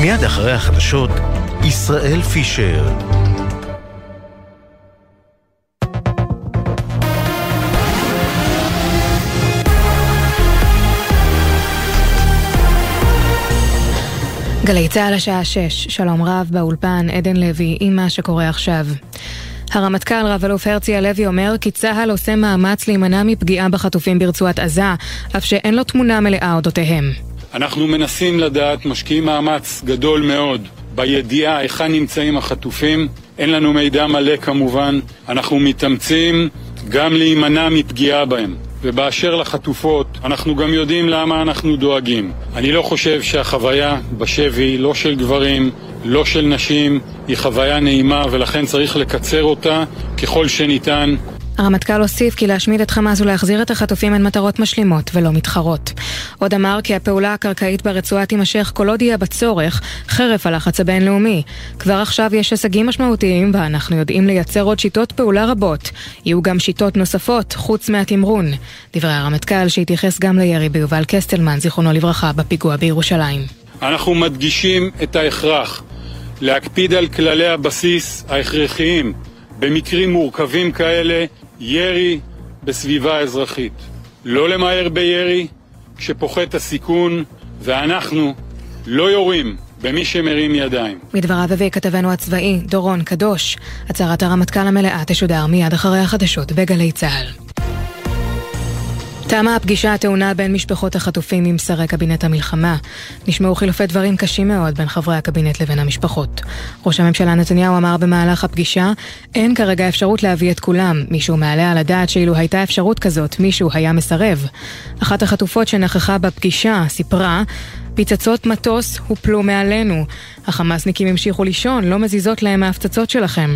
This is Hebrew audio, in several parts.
מיד אחרי החדשות, ישראל פישר. גלי צה"ל השעה 6, שלום רב באולפן, עדן לוי, עם מה שקורה עכשיו. הרמטכ"ל רב-אלוף הרצי הלוי אומר כי צה"ל עושה מאמץ להימנע מפגיעה בחטופים ברצועת עזה, אף שאין לו תמונה מלאה אודותיהם. אנחנו מנסים לדעת, משקיעים מאמץ גדול מאוד בידיעה היכן נמצאים החטופים. אין לנו מידע מלא כמובן. אנחנו מתאמצים גם להימנע מפגיעה בהם. ובאשר לחטופות, אנחנו גם יודעים למה אנחנו דואגים. אני לא חושב שהחוויה בשבי, לא של גברים, לא של נשים, היא חוויה נעימה ולכן צריך לקצר אותה ככל שניתן. הרמטכ"ל הוסיף כי להשמיד את חמאס ולהחזיר את החטופים הן מטרות משלימות ולא מתחרות. עוד אמר כי הפעולה הקרקעית ברצועה תימשך כל עוד יהיה בצורך, חרף הלחץ הבינלאומי. כבר עכשיו יש הישגים משמעותיים ואנחנו יודעים לייצר עוד שיטות פעולה רבות. יהיו גם שיטות נוספות, חוץ מהתמרון. דברי הרמטכ"ל שהתייחס גם לירי ביובל קסטלמן, זיכרונו לברכה, בפיגוע בירושלים. אנחנו מדגישים את ההכרח להקפיד על כללי הבסיס ההכרחיים במקרים מורכבים כאלה ירי בסביבה אזרחית. לא למהר בירי כשפוחת הסיכון, ואנחנו לא יורים במי שמרים ידיים. מדבריו הביא כתבנו הצבאי, דורון קדוש. הצהרת הרמטכ"ל המלאה תשודר מיד אחרי החדשות בגלי צה"ל. תמה הפגישה הטעונה בין משפחות החטופים עם שרי קבינט המלחמה. נשמעו חילופי דברים קשים מאוד בין חברי הקבינט לבין המשפחות. ראש הממשלה נתניהו אמר במהלך הפגישה, אין כרגע אפשרות להביא את כולם. מישהו מעלה על הדעת שאילו הייתה אפשרות כזאת, מישהו היה מסרב. אחת החטופות שנכחה בפגישה סיפרה, פצצות מטוס הופלו מעלינו. החמאסניקים המשיכו לישון, לא מזיזות להם מההפצצות שלכם.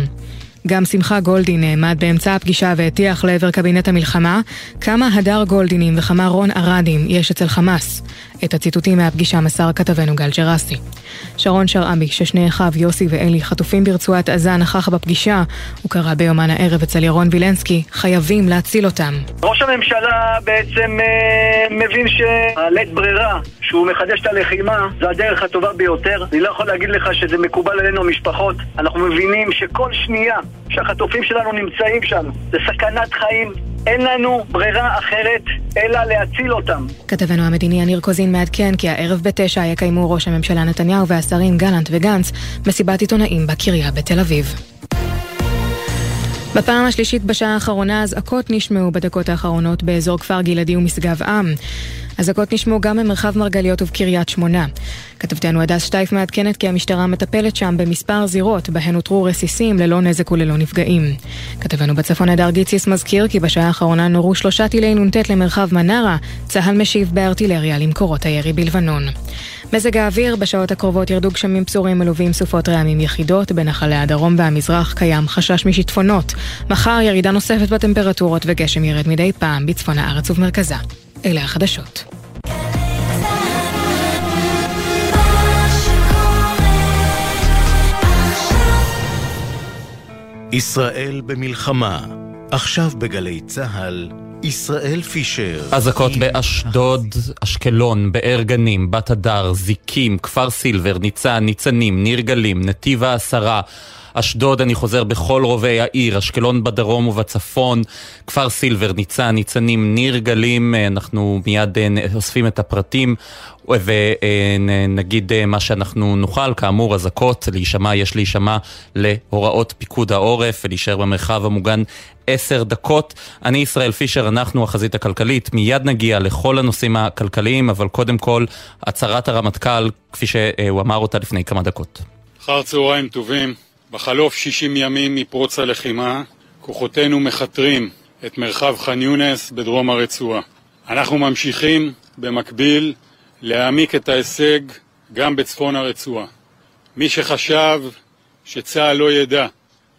גם שמחה גולדין נעמד באמצע הפגישה והטיח לעבר קבינט המלחמה כמה הדר גולדינים וכמה רון ארדים יש אצל חמאס. את הציטוטים מהפגישה מסר כתבנו גל ג'רסי. שרון שרעבי, ששני אחיו יוסי ואלי חטופים ברצועת עזה, נכח בפגישה. הוא קרא ביומן הערב אצל ירון וילנסקי, חייבים להציל אותם. ראש הממשלה בעצם אה, מבין שהלית ברירה שהוא מחדש את הלחימה זה הדרך הטובה ביותר. אני לא יכול להגיד לך שזה מקובל עלינו המשפחות. אנחנו מבינים שכל שנייה שהחטופים שלנו נמצאים שם זה סכנת חיים. אין לנו ברירה אחרת אלא להציל אותם. כתבנו המדיני יניר קוזין מעדכן כי הערב בתשע יקיימו ראש הממשלה נתניהו והשרים גלנט וגנץ מסיבת עיתונאים בקריה בתל אביב. בפעם השלישית בשעה האחרונה אזעקות נשמעו בדקות האחרונות באזור כפר גלעדי ומשגב עם. אזעקות נשמעו גם במרחב מרגליות ובקריית שמונה. כתבתנו הדס שטייף מעדכנת כי המשטרה מטפלת שם במספר זירות בהן אותרו רסיסים ללא נזק וללא נפגעים. כתבנו בצפון הדר גיציס מזכיר כי בשעה האחרונה נורו שלושה טילי נ"ט למרחב מנרה, צה"ל משיב בארטילריה למקורות הירי בלבנון. מזג האוויר, בשעות הקרובות ירדו גשמים בצורים מלווים סופות רעמים יחידות, בנחלי הדרום והמזרח קיים חשש משיטפונות. מחר ירידה נוספת בטמפרטורות וגשם ירד מדי פעם בצפון הארץ ובמרכזה. אלה החדשות. ישראל במלחמה, עכשיו בגלי צה"ל, ישראל פישר. אזעקות באשדוד, אשקלון, באר גנים, בת הדר, זיקים, כפר סילבר, ניצן, ניצנים, ניר גלים, נתיב העשרה. אשדוד, אני חוזר בכל רובי העיר, אשקלון בדרום ובצפון, כפר סילבר, ניצן, ניצנים, ניר גלים, אה, אנחנו מיד אה, אוספים את הפרטים ונגיד אה, מה שאנחנו נוכל, כאמור אזעקות, להישמע, יש להישמע להוראות פיקוד העורף ולהישאר במרחב המוגן עשר דקות. אני ישראל פישר, אנחנו החזית הכלכלית, מיד נגיע לכל הנושאים הכלכליים, אבל קודם כל הצהרת הרמטכ"ל, כפי שהוא אמר אותה לפני כמה דקות. אחר צהריים טובים. בחלוף 60 ימים מפרוץ הלחימה, כוחותינו מכתרים את מרחב ח'אן יונס בדרום הרצועה. אנחנו ממשיכים במקביל להעמיק את ההישג גם בצפון הרצועה. מי שחשב שצה"ל לא ידע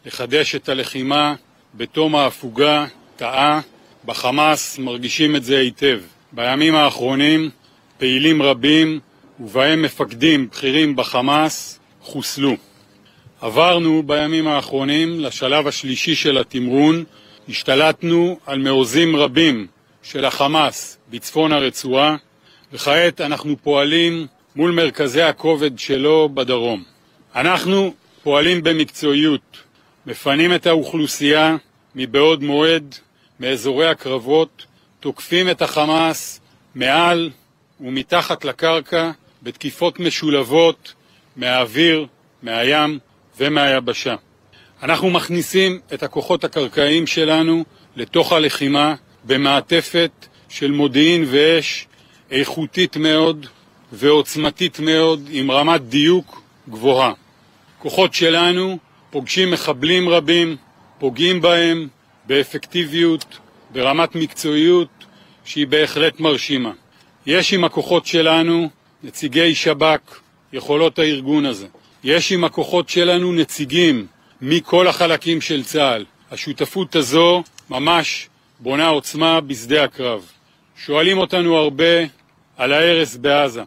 לחדש את הלחימה בתום ההפוגה, טעה. בחמאס מרגישים את זה היטב. בימים האחרונים פעילים רבים, ובהם מפקדים בכירים בחמאס, חוסלו. עברנו בימים האחרונים לשלב השלישי של התמרון, השתלטנו על מעוזים רבים של החמאס בצפון הרצועה, וכעת אנחנו פועלים מול מרכזי הכובד שלו בדרום. אנחנו פועלים במקצועיות, מפנים את האוכלוסייה מבעוד מועד מאזורי הקרבות, תוקפים את החמאס מעל ומתחת לקרקע בתקיפות משולבות מהאוויר, מהים ומהיבשה. אנחנו מכניסים את הכוחות הקרקעיים שלנו לתוך הלחימה במעטפת של מודיעין ואש איכותית מאוד ועוצמתית מאוד עם רמת דיוק גבוהה. כוחות שלנו פוגשים מחבלים רבים, פוגעים בהם באפקטיביות, ברמת מקצועיות שהיא בהחלט מרשימה. יש עם הכוחות שלנו נציגי שב"כ, יכולות הארגון הזה. יש עם הכוחות שלנו נציגים מכל החלקים של צה"ל. השותפות הזו ממש בונה עוצמה בשדה הקרב. שואלים אותנו הרבה על ההרס בעזה.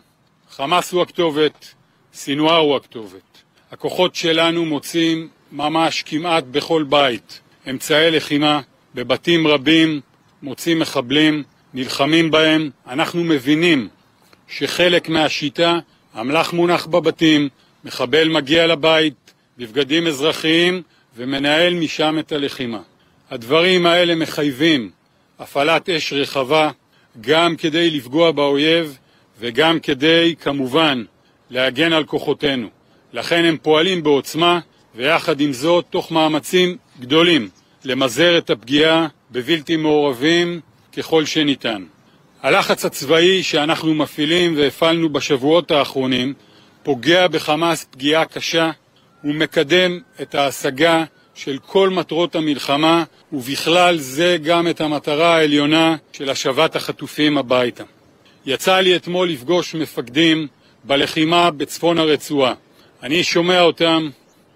חמאס הוא הכתובת, סינואר הוא הכתובת. הכוחות שלנו מוצאים ממש כמעט בכל בית אמצעי לחימה, בבתים רבים מוצאים מחבלים, נלחמים בהם. אנחנו מבינים שחלק מהשיטה, אמל"ח מונח בבתים, מחבל מגיע לבית בבגדים אזרחיים ומנהל משם את הלחימה. הדברים האלה מחייבים הפעלת אש רחבה גם כדי לפגוע באויב וגם כדי, כמובן, להגן על כוחותינו. לכן הם פועלים בעוצמה ויחד עם זאת תוך מאמצים גדולים למזער את הפגיעה בבלתי מעורבים ככל שניתן. הלחץ הצבאי שאנחנו מפעילים והפעלנו בשבועות האחרונים פוגע בחמאס פגיעה קשה ומקדם את ההשגה של כל מטרות המלחמה ובכלל זה גם את המטרה העליונה של השבת החטופים הביתה. יצא לי אתמול לפגוש מפקדים בלחימה בצפון הרצועה. אני שומע אותם,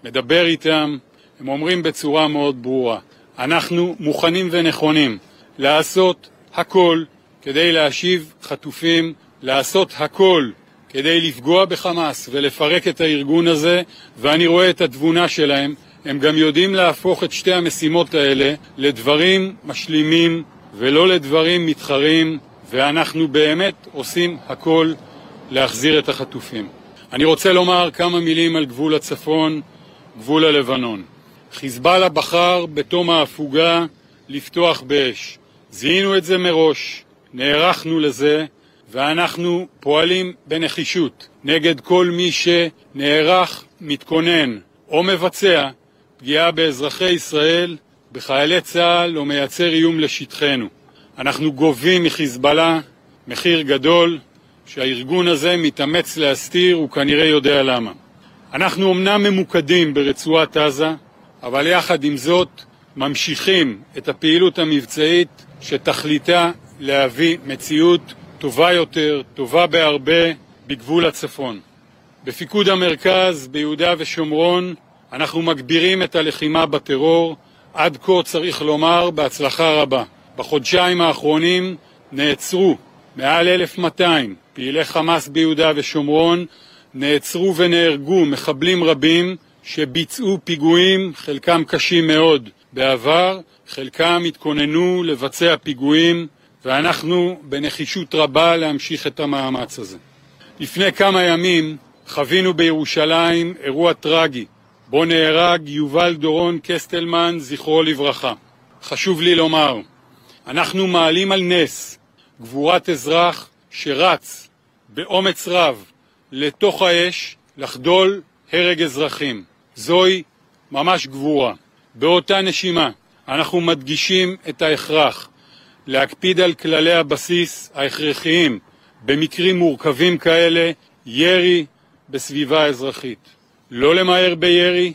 מדבר איתם, הם אומרים בצורה מאוד ברורה אנחנו מוכנים ונכונים לעשות הכל כדי להשיב חטופים, לעשות הכל כדי לפגוע בחמאס ולפרק את הארגון הזה, ואני רואה את התבונה שלהם. הם גם יודעים להפוך את שתי המשימות האלה לדברים משלימים ולא לדברים מתחרים, ואנחנו באמת עושים הכל להחזיר את החטופים. אני רוצה לומר כמה מילים על גבול הצפון, גבול הלבנון. חיזבאללה בחר בתום ההפוגה לפתוח באש. זיהינו את זה מראש, נערכנו לזה, ואנחנו פועלים בנחישות נגד כל מי שנערך, מתכונן או מבצע פגיעה באזרחי ישראל, בחיילי צה"ל או מייצר איום לשטחנו. אנחנו גובים מחיזבאללה מחיר גדול שהארגון הזה מתאמץ להסתיר, הוא כנראה יודע למה. אנחנו אמנם ממוקדים ברצועת עזה, אבל יחד עם זאת ממשיכים את הפעילות המבצעית שתכליתה להביא מציאות טובה יותר, טובה בהרבה, בגבול הצפון. בפיקוד המרכז, ביהודה ושומרון, אנחנו מגבירים את הלחימה בטרור, עד כה צריך לומר בהצלחה רבה. בחודשיים האחרונים נעצרו מעל 1,200 פעילי חמאס ביהודה ושומרון, נעצרו ונהרגו מחבלים רבים שביצעו פיגועים, חלקם קשים מאוד, בעבר, חלקם התכוננו לבצע פיגועים ואנחנו בנחישות רבה להמשיך את המאמץ הזה. לפני כמה ימים חווינו בירושלים אירוע טרגי, בו נהרג יובל דורון קסטלמן, זכרו לברכה. חשוב לי לומר, אנחנו מעלים על נס גבורת אזרח שרץ באומץ רב לתוך האש לחדול הרג אזרחים. זוהי ממש גבורה. באותה נשימה אנחנו מדגישים את ההכרח להקפיד על כללי הבסיס ההכרחיים במקרים מורכבים כאלה, ירי בסביבה אזרחית. לא למהר בירי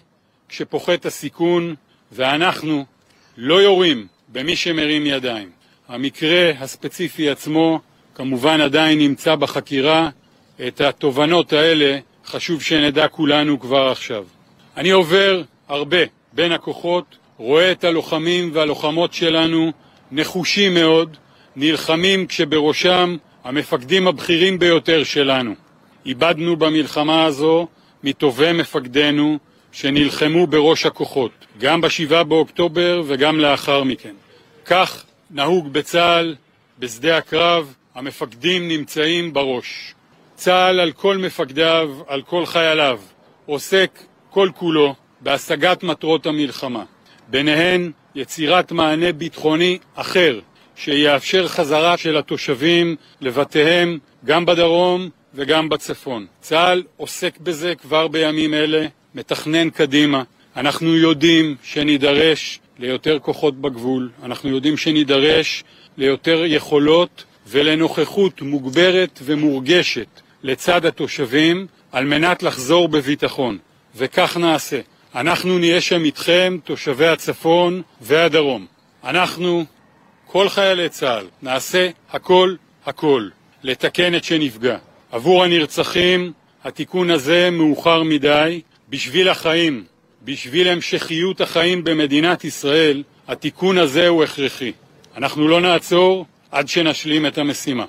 כשפוחת הסיכון, ואנחנו לא יורים במי שמרים ידיים. המקרה הספציפי עצמו כמובן עדיין נמצא בחקירה, את התובנות האלה חשוב שנדע כולנו כבר עכשיו. אני עובר הרבה בין הכוחות, רואה את הלוחמים והלוחמות שלנו נחושים מאוד, נלחמים כשבראשם המפקדים הבכירים ביותר שלנו. איבדנו במלחמה הזו מטובי מפקדינו שנלחמו בראש הכוחות, גם בשבעה באוקטובר וגם לאחר מכן. כך נהוג בצה"ל, בשדה הקרב, המפקדים נמצאים בראש. צה"ל על כל מפקדיו, על כל חייליו, עוסק כל כולו בהשגת מטרות המלחמה, ביניהן יצירת מענה ביטחוני אחר שיאפשר חזרה של התושבים לבתיהם גם בדרום וגם בצפון. צה"ל עוסק בזה כבר בימים אלה, מתכנן קדימה. אנחנו יודעים שנידרש ליותר כוחות בגבול, אנחנו יודעים שנידרש ליותר יכולות ולנוכחות מוגברת ומורגשת לצד התושבים על מנת לחזור בביטחון, וכך נעשה. אנחנו נהיה שם איתכם, תושבי הצפון והדרום. אנחנו, כל חיילי צה"ל, נעשה הכל הכל לתקן את שנפגע. עבור הנרצחים התיקון הזה מאוחר מדי, בשביל החיים, בשביל המשכיות החיים במדינת ישראל, התיקון הזה הוא הכרחי. אנחנו לא נעצור עד שנשלים את המשימה.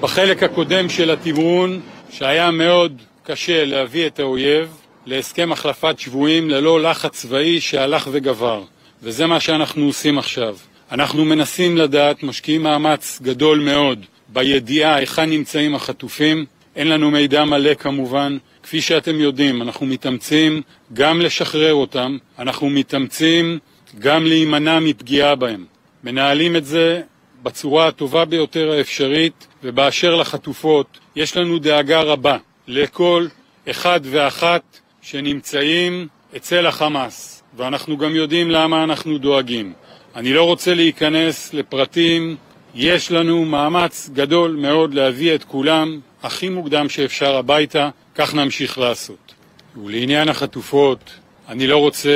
בחלק הקודם של התמרון, שהיה מאוד קשה להביא את האויב להסכם החלפת שבויים ללא לחץ צבאי שהלך וגבר, וזה מה שאנחנו עושים עכשיו. אנחנו מנסים לדעת, משקיעים מאמץ גדול מאוד בידיעה היכן נמצאים החטופים, אין לנו מידע מלא כמובן, כפי שאתם יודעים, אנחנו מתאמצים גם לשחרר אותם, אנחנו מתאמצים גם להימנע מפגיעה בהם. מנהלים את זה בצורה הטובה ביותר האפשרית, ובאשר לחטופות, יש לנו דאגה רבה לכל אחד ואחת שנמצאים אצל החמאס, ואנחנו גם יודעים למה אנחנו דואגים. אני לא רוצה להיכנס לפרטים, יש לנו מאמץ גדול מאוד להביא את כולם הכי מוקדם שאפשר הביתה, כך נמשיך לעשות. ולעניין החטופות, אני לא רוצה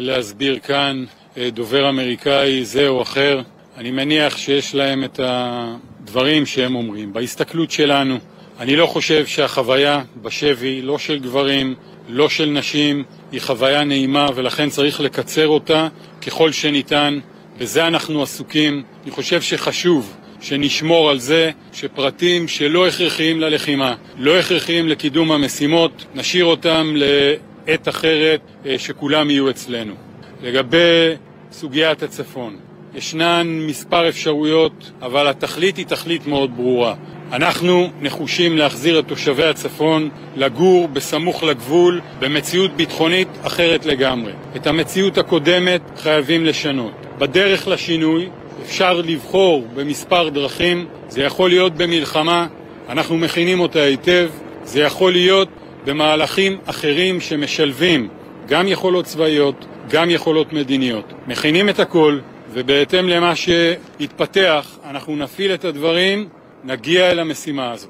להסביר כאן אה, דובר אמריקאי זה או אחר, אני מניח שיש להם את הדברים שהם אומרים. בהסתכלות שלנו, אני לא חושב שהחוויה בשבי, לא של גברים, לא של נשים, היא חוויה נעימה ולכן צריך לקצר אותה ככל שניתן. בזה אנחנו עסוקים. אני חושב שחשוב שנשמור על זה שפרטים שלא הכרחיים ללחימה, לא הכרחיים לקידום המשימות, נשאיר אותם לעת אחרת אה, שכולם יהיו אצלנו. לגבי סוגיית הצפון, ישנן מספר אפשרויות, אבל התכלית היא תכלית מאוד ברורה. אנחנו נחושים להחזיר את תושבי הצפון לגור בסמוך לגבול במציאות ביטחונית אחרת לגמרי. את המציאות הקודמת חייבים לשנות. בדרך לשינוי אפשר לבחור במספר דרכים, זה יכול להיות במלחמה, אנחנו מכינים אותה היטב, זה יכול להיות במהלכים אחרים שמשלבים גם יכולות צבאיות, גם יכולות מדיניות. מכינים את הכל, ובהתאם למה שיתפתח, אנחנו נפעיל את הדברים, נגיע אל המשימה הזו.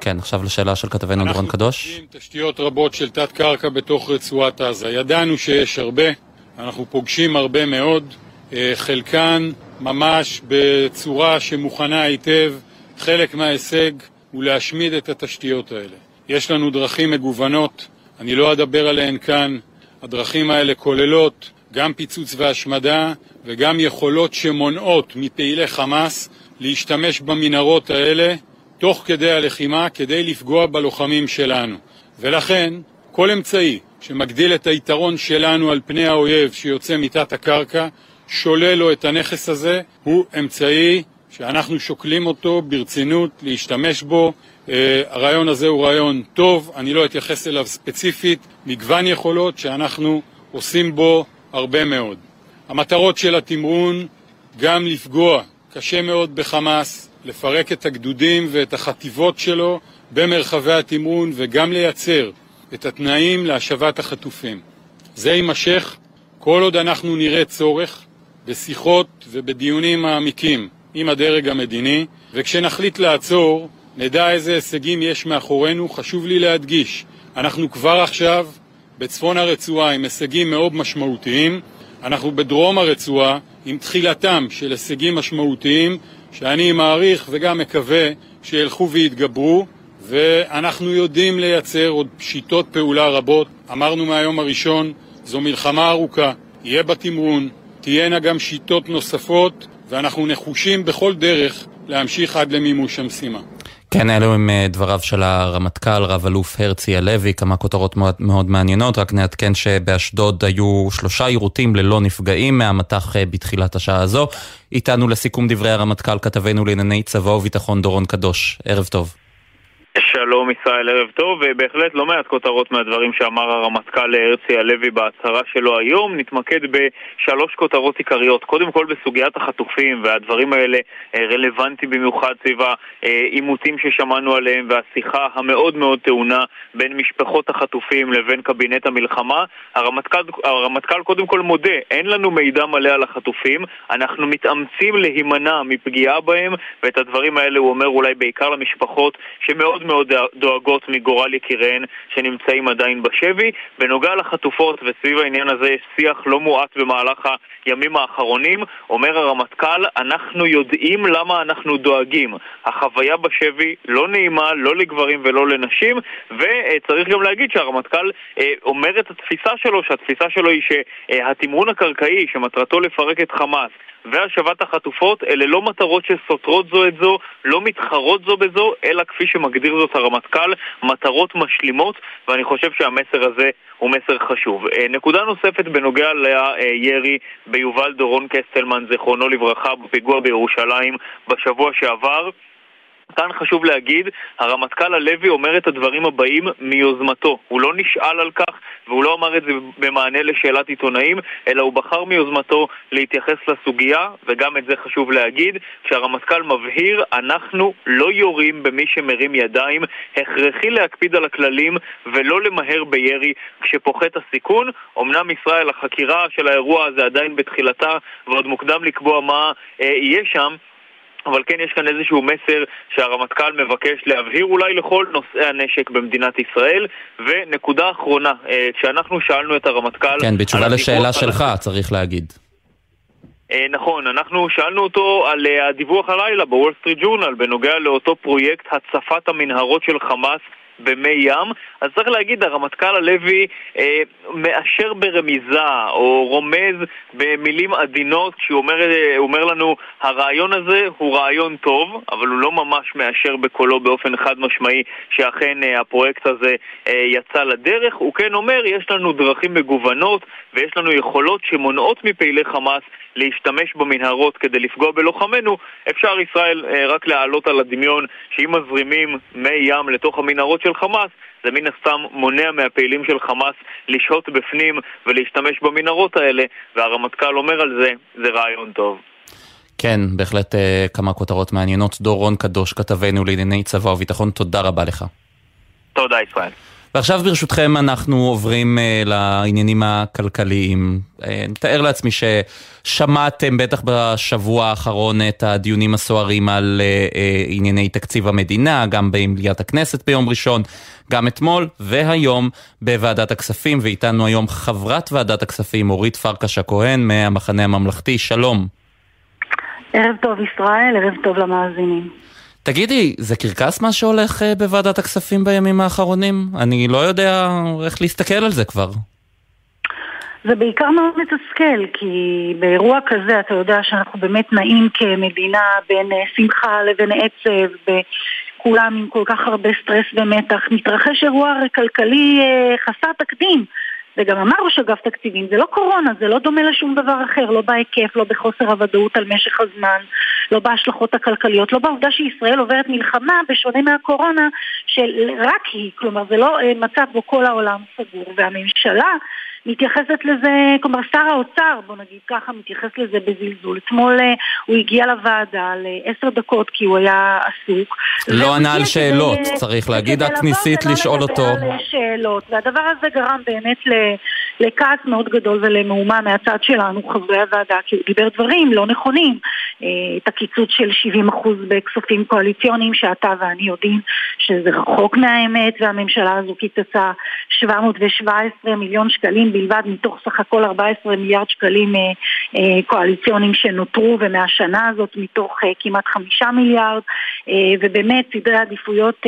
כן, עכשיו לשאלה של כתבנו דורון קדוש. אנחנו פוגשים תשתיות רבות של תת-קרקע בתוך רצועת עזה. ידענו שיש הרבה, אנחנו פוגשים הרבה מאוד, אה, חלקן ממש בצורה שמוכנה היטב. חלק מההישג הוא להשמיד את התשתיות האלה. יש לנו דרכים מגוונות, אני לא אדבר עליהן כאן. הדרכים האלה כוללות גם פיצוץ והשמדה וגם יכולות שמונעות מפעילי חמאס להשתמש במנהרות האלה תוך כדי הלחימה כדי לפגוע בלוחמים שלנו. ולכן כל אמצעי שמגדיל את היתרון שלנו על פני האויב שיוצא מתת הקרקע, שולל לו את הנכס הזה, הוא אמצעי שאנחנו שוקלים אותו ברצינות להשתמש בו. Uh, הרעיון הזה הוא רעיון טוב, אני לא אתייחס אליו ספציפית, מגוון יכולות שאנחנו עושים בו הרבה מאוד. המטרות של התמרון גם לפגוע קשה מאוד בחמאס, לפרק את הגדודים ואת החטיבות שלו במרחבי התמרון וגם לייצר את התנאים להשבת החטופים. זה יימשך כל עוד אנחנו נראה צורך בשיחות ובדיונים מעמיקים עם הדרג המדיני, וכשנחליט לעצור, נדע איזה הישגים יש מאחורינו. חשוב לי להדגיש, אנחנו כבר עכשיו בצפון הרצועה עם הישגים מאוד משמעותיים, אנחנו בדרום הרצועה עם תחילתם של הישגים משמעותיים שאני מעריך וגם מקווה שילכו ויתגברו ואנחנו יודעים לייצר עוד שיטות פעולה רבות. אמרנו מהיום הראשון, זו מלחמה ארוכה, יהיה בה תמרון, תהיינה גם שיטות נוספות ואנחנו נחושים בכל דרך להמשיך עד למימוש המשימה. כן, אלו הם אה, דבריו של הרמטכ"ל, רב-אלוף הרצי הלוי, כמה כותרות מאוד, מאוד מעניינות, רק נעדכן שבאשדוד היו שלושה יירוטים ללא נפגעים מהמטח אה, בתחילת השעה הזו. איתנו לסיכום דברי הרמטכ"ל כתבנו לענייני צבא וביטחון דורון קדוש. ערב טוב. שלום ישראל, ערב טוב, ובהחלט לא מעט כותרות מהדברים שאמר הרמטכ"ל הרצי הלוי בהצהרה שלו היום. נתמקד בשלוש כותרות עיקריות. קודם כל בסוגיית החטופים, והדברים האלה אה, רלוונטיים במיוחד סביב העימותים ששמענו עליהם והשיחה המאוד מאוד טעונה בין משפחות החטופים לבין קבינט המלחמה. הרמטכ"ל, הרמטכ"ל קודם כל מודה, אין לנו מידע מלא על החטופים, אנחנו מתאמצים להימנע מפגיעה בהם, ואת הדברים האלה הוא אומר אולי בעיקר למשפחות שמאוד מאוד דואגות מגורל יקיריהן שנמצאים עדיין בשבי. בנוגע לחטופות וסביב העניין הזה יש שיח לא מועט במהלך הימים האחרונים. אומר הרמטכ"ל, אנחנו יודעים למה אנחנו דואגים. החוויה בשבי לא נעימה, לא לגברים ולא לנשים, וצריך גם להגיד שהרמטכ"ל אה, אומר את התפיסה שלו, שהתפיסה שלו היא שהתמרון הקרקעי שמטרתו לפרק את חמאס והשבת החטופות אלה לא מטרות שסותרות זו את זו, לא מתחרות זו בזו, אלא כפי שמגדיר זאת הרמטכ"ל, מטרות משלימות, ואני חושב שהמסר הזה הוא מסר חשוב. אה, נקודה נוספת בנוגע לירי ביובל דורון קסטלמן, זיכרונו לברכה, בפיגוע בירושלים בשבוע שעבר. כאן חשוב להגיד, הרמטכ"ל הלוי אומר את הדברים הבאים מיוזמתו. הוא לא נשאל על כך והוא לא אמר את זה במענה לשאלת עיתונאים, אלא הוא בחר מיוזמתו להתייחס לסוגיה, וגם את זה חשוב להגיד, כשהרמטכ"ל מבהיר, אנחנו לא יורים במי שמרים ידיים, הכרחי להקפיד על הכללים ולא למהר בירי כשפוחת הסיכון. אמנם ישראל, החקירה של האירוע הזה עדיין בתחילתה ועוד מוקדם לקבוע מה אה, יהיה שם, אבל כן יש כאן איזשהו מסר שהרמטכ"ל מבקש להבהיר אולי לכל נושאי הנשק במדינת ישראל. ונקודה אחרונה, אה, כשאנחנו שאלנו את הרמטכ"ל... כן, בתשובה לשאלה שלך, על... צריך להגיד. אה, נכון, אנחנו שאלנו אותו על אה, הדיווח הלילה בוול סטריט ג'ורנל בנוגע לאותו פרויקט הצפת המנהרות של חמאס במי ים, אז צריך להגיד, הרמטכ"ל הלוי אה, מאשר ברמיזה או רומז במילים עדינות כשהוא אומר, אה, אומר לנו, הרעיון הזה הוא רעיון טוב, אבל הוא לא ממש מאשר בקולו באופן חד משמעי שאכן אה, הפרויקט הזה אה, יצא לדרך. הוא כן אומר, יש לנו דרכים מגוונות ויש לנו יכולות שמונעות מפעילי חמאס להשתמש במנהרות כדי לפגוע בלוחמינו, אפשר ישראל אה, רק להעלות על הדמיון שאם מזרימים מי ים לתוך המנהרות של חמאס, זה מן הסתם מונע מהפעילים של חמאס לשהות בפנים ולהשתמש במנהרות האלה, והרמטכ"ל אומר על זה, זה רעיון טוב. כן, בהחלט אה, כמה כותרות מעניינות. דורון קדוש, כתבנו לענייני צבא וביטחון, תודה רבה לך. תודה, ישראל. ועכשיו ברשותכם אנחנו עוברים uh, לעניינים הכלכליים. Uh, נתאר לעצמי ששמעתם בטח בשבוע האחרון את הדיונים הסוערים על uh, uh, ענייני תקציב המדינה, גם במליאת הכנסת ביום ראשון, גם אתמול והיום בוועדת הכספים, ואיתנו היום חברת ועדת הכספים אורית פרקש הכהן מהמחנה הממלכתי, שלום. ערב טוב ישראל, ערב טוב למאזינים. תגידי, זה קרקס מה שהולך אה, בוועדת הכספים בימים האחרונים? אני לא יודע איך להסתכל על זה כבר. זה בעיקר מאוד מתסכל, כי באירוע כזה אתה יודע שאנחנו באמת נעים כמדינה בין אה, שמחה לבין עצב, כולם עם כל כך הרבה סטרס ומתח. מתרחש אירוע כלכלי אה, חסר תקדים. וגם אמר ראש אגף תקציבים, זה לא קורונה, זה לא דומה לשום דבר אחר, לא בהיקף, לא בחוסר הוודאות על משך הזמן, לא בהשלכות הכלכליות, לא בעובדה שישראל עוברת מלחמה, בשונה מהקורונה, של רק היא, כלומר זה לא אה, מצב בו כל העולם סגור, והממשלה מתייחסת לזה, כלומר שר האוצר, בוא נגיד ככה, מתייחס לזה בזלזול. אתמול אה, הוא הגיע לוועדה לעשר דקות כי הוא היה עסוק. לא ענה על שאלות, כדי, צריך להגיד, את ניסית לשאול אותו. שאלות, והדבר הזה גרם באמת לכעס מאוד גדול ולמהומה מהצד שלנו, חברי הוועדה, כי הוא דיבר דברים לא נכונים. אה, את הקיצוץ של 70% בכספים קואליציוניים, שאתה ואני יודעים שזה רחוק מהאמת, והממשלה הזו קיצצה 717 מיליון שקלים בלבד מתוך סך הכל 14 מיליארד שקלים אה, אה, קואליציוניים שנותרו, ומהשנה הזאת מתוך כמעט 5 מיליארד, ובאמת סדרי עדיפויות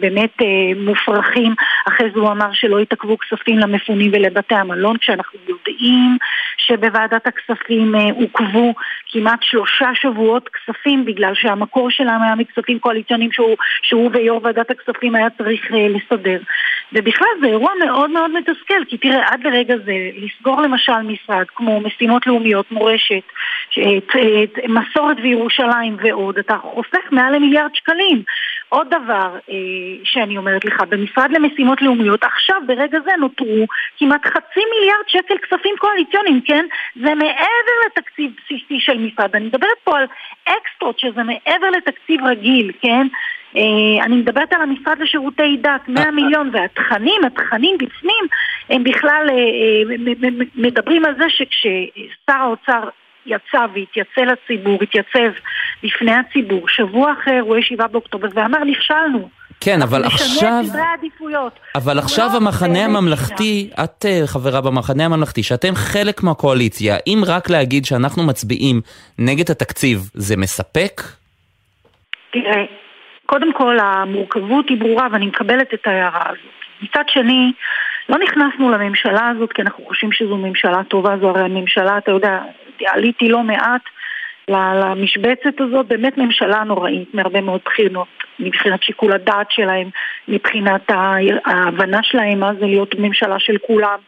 באמת מופרכים. אחרי זה הוא אמר שלא יתעכבו כספים למפונים ולבתי המלון, כשאנחנו יודעים שבוועדת הכספים עוכבו כמעט שלושה שבועות כספים בגלל שהמקור שלנו היה מכספים קואליציוניים שהוא, שהוא ויו"ר ועדת הכספים היה צריך לסדר. ובכלל זה אירוע מאוד מאוד מתסכל, כי תראה, עד לרגע זה, לסגור למשל משרד כמו משימות לאומיות, מורשת, את, את, מסורת וירושלים ועוד, אתה חוסך מעל למיליארד שקלים. עוד דבר אה, שאני אומרת לך, במשרד למשימות לאומיות, עכשיו ברגע זה נותרו כמעט חצי מיליארד שקל כספים קואליציוניים, כן? זה מעבר לתקציב בסיסי של משרד. אני מדברת פה על אקסטרות, שזה מעבר לתקציב רגיל, כן? אה, אני מדברת על המשרד לשירותי דת, 100 מיליון, והתכנים, התכנים בפנים, הם בכלל אה, אה, מדברים על זה שכששר האוצר יצא והתייצא לציבור, התייצב בפני הציבור, שבוע אחר הוא ישיבה באוקטובר ואמר נכשלנו. כן, אבל עכשיו... אבל עכשיו לא המחנה הממלכתי, את חברה במחנה הממלכתי, שאתם חלק מהקואליציה, אם רק להגיד שאנחנו מצביעים נגד התקציב, זה מספק? תראה, קודם כל המורכבות היא ברורה ואני מקבלת את ההערה הזאת. מצד שני, לא נכנסנו לממשלה הזאת כי אנחנו חושבים שזו ממשלה טובה, זו הרי הממשלה, אתה יודע, עליתי לא מעט למשבצת הזאת, באמת ממשלה נוראית מהרבה מאוד בחינות, מבחינת שיקול הדעת שלהם, מבחינת ההבנה שלהם מה זה להיות ממשלה של כולם.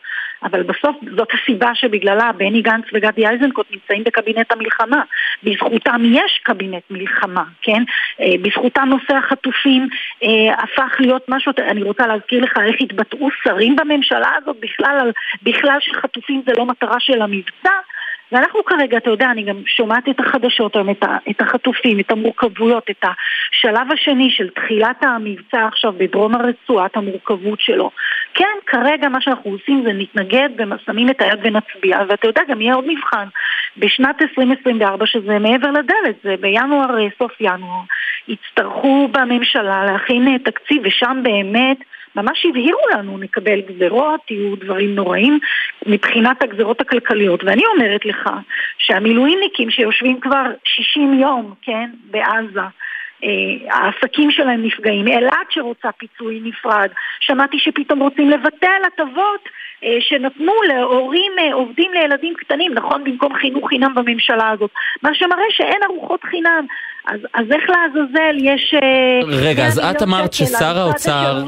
אבל בסוף זאת הסיבה שבגללה בני גנץ וגדי איזנקוט נמצאים בקבינט המלחמה. בזכותם יש קבינט מלחמה, כן? אה, בזכותם נושא החטופים אה, הפך להיות משהו, אני רוצה להזכיר לך איך התבטאו שרים בממשלה הזאת בכלל, בכלל שחטופים זה לא מטרה של המבצע. ואנחנו כרגע, אתה יודע, אני גם שומעת את החדשות היום, את, החטופים, את המורכבויות, את השלב השני של תחילת המבצע עכשיו בדרום הרצועה, את המורכבות שלו. כן, כרגע מה שאנחנו עושים זה נתנגד ושמים את היד ונצביע, ואתה יודע, גם יהיה עוד מבחן בשנת 2024 שזה מעבר לדלת, זה בינואר, סוף ינואר. יצטרכו בממשלה להכין תקציב, ושם באמת... ממש הבהירו לנו, נקבל גזרות, יהיו דברים נוראים מבחינת הגזרות הכלכליות. ואני אומרת לך שהמילואימניקים שיושבים כבר 60 יום, כן, בעזה, אה, העסקים שלהם נפגעים, אילת שרוצה פיצוי נפרד, שמעתי שפתאום רוצים לבטל הטבות שנתנו להורים אה, עובדים לילדים קטנים, נכון, במקום חינוך חינם בממשלה הזאת, מה שמראה שאין ארוחות חינם. אז, אז איך לעזאזל יש... רגע, אז את אמרת ששר האוצר...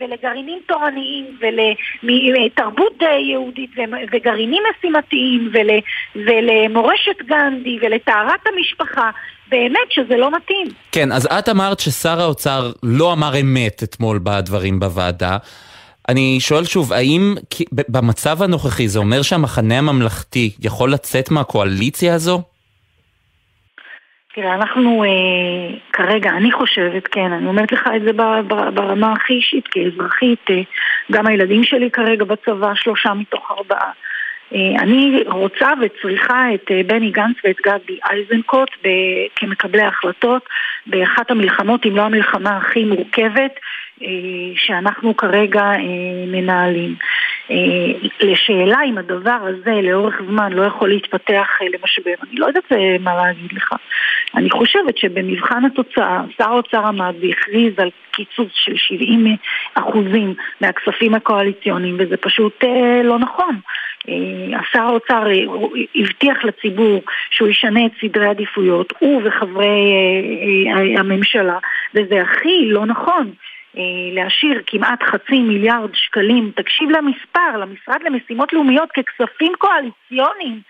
ולגרעינים תורניים ולתרבות יהודית וגרעינים משימתיים ול, ולמורשת גנדי ולטהרת המשפחה באמת שזה לא מתאים. כן, אז את אמרת ששר האוצר לא אמר אמת אתמול בדברים בוועדה. אני שואל שוב, האם במצב הנוכחי זה אומר שהמחנה הממלכתי יכול לצאת מהקואליציה הזו? תראה, אנחנו אה, כרגע, אני חושבת, כן, אני אומרת לך את זה ברמה הכי אישית, כאזרחית, אה, גם הילדים שלי כרגע בצבא, שלושה מתוך ארבעה. אה, אני רוצה וצריכה את אה, בני גנץ ואת גדי איזנקוט כמקבלי החלטות באחת המלחמות, אם לא המלחמה הכי מורכבת שאנחנו כרגע מנהלים. לשאלה אם הדבר הזה לאורך זמן לא יכול להתפתח למשבר, אני לא יודעת מה להגיד לך. אני חושבת שבמבחן התוצאה, שר האוצר עמד והכריז על קיצוץ של 70 אחוזים מהכספים הקואליציוניים, וזה פשוט לא נכון. אה, שר האוצר אה, הבטיח לציבור שהוא ישנה את סדרי העדיפויות, הוא וחברי אה, הממשלה, וזה הכי לא נכון. להשאיר כמעט חצי מיליארד שקלים, תקשיב למספר, למשרד למשימות לאומיות ככספים קואליציוניים.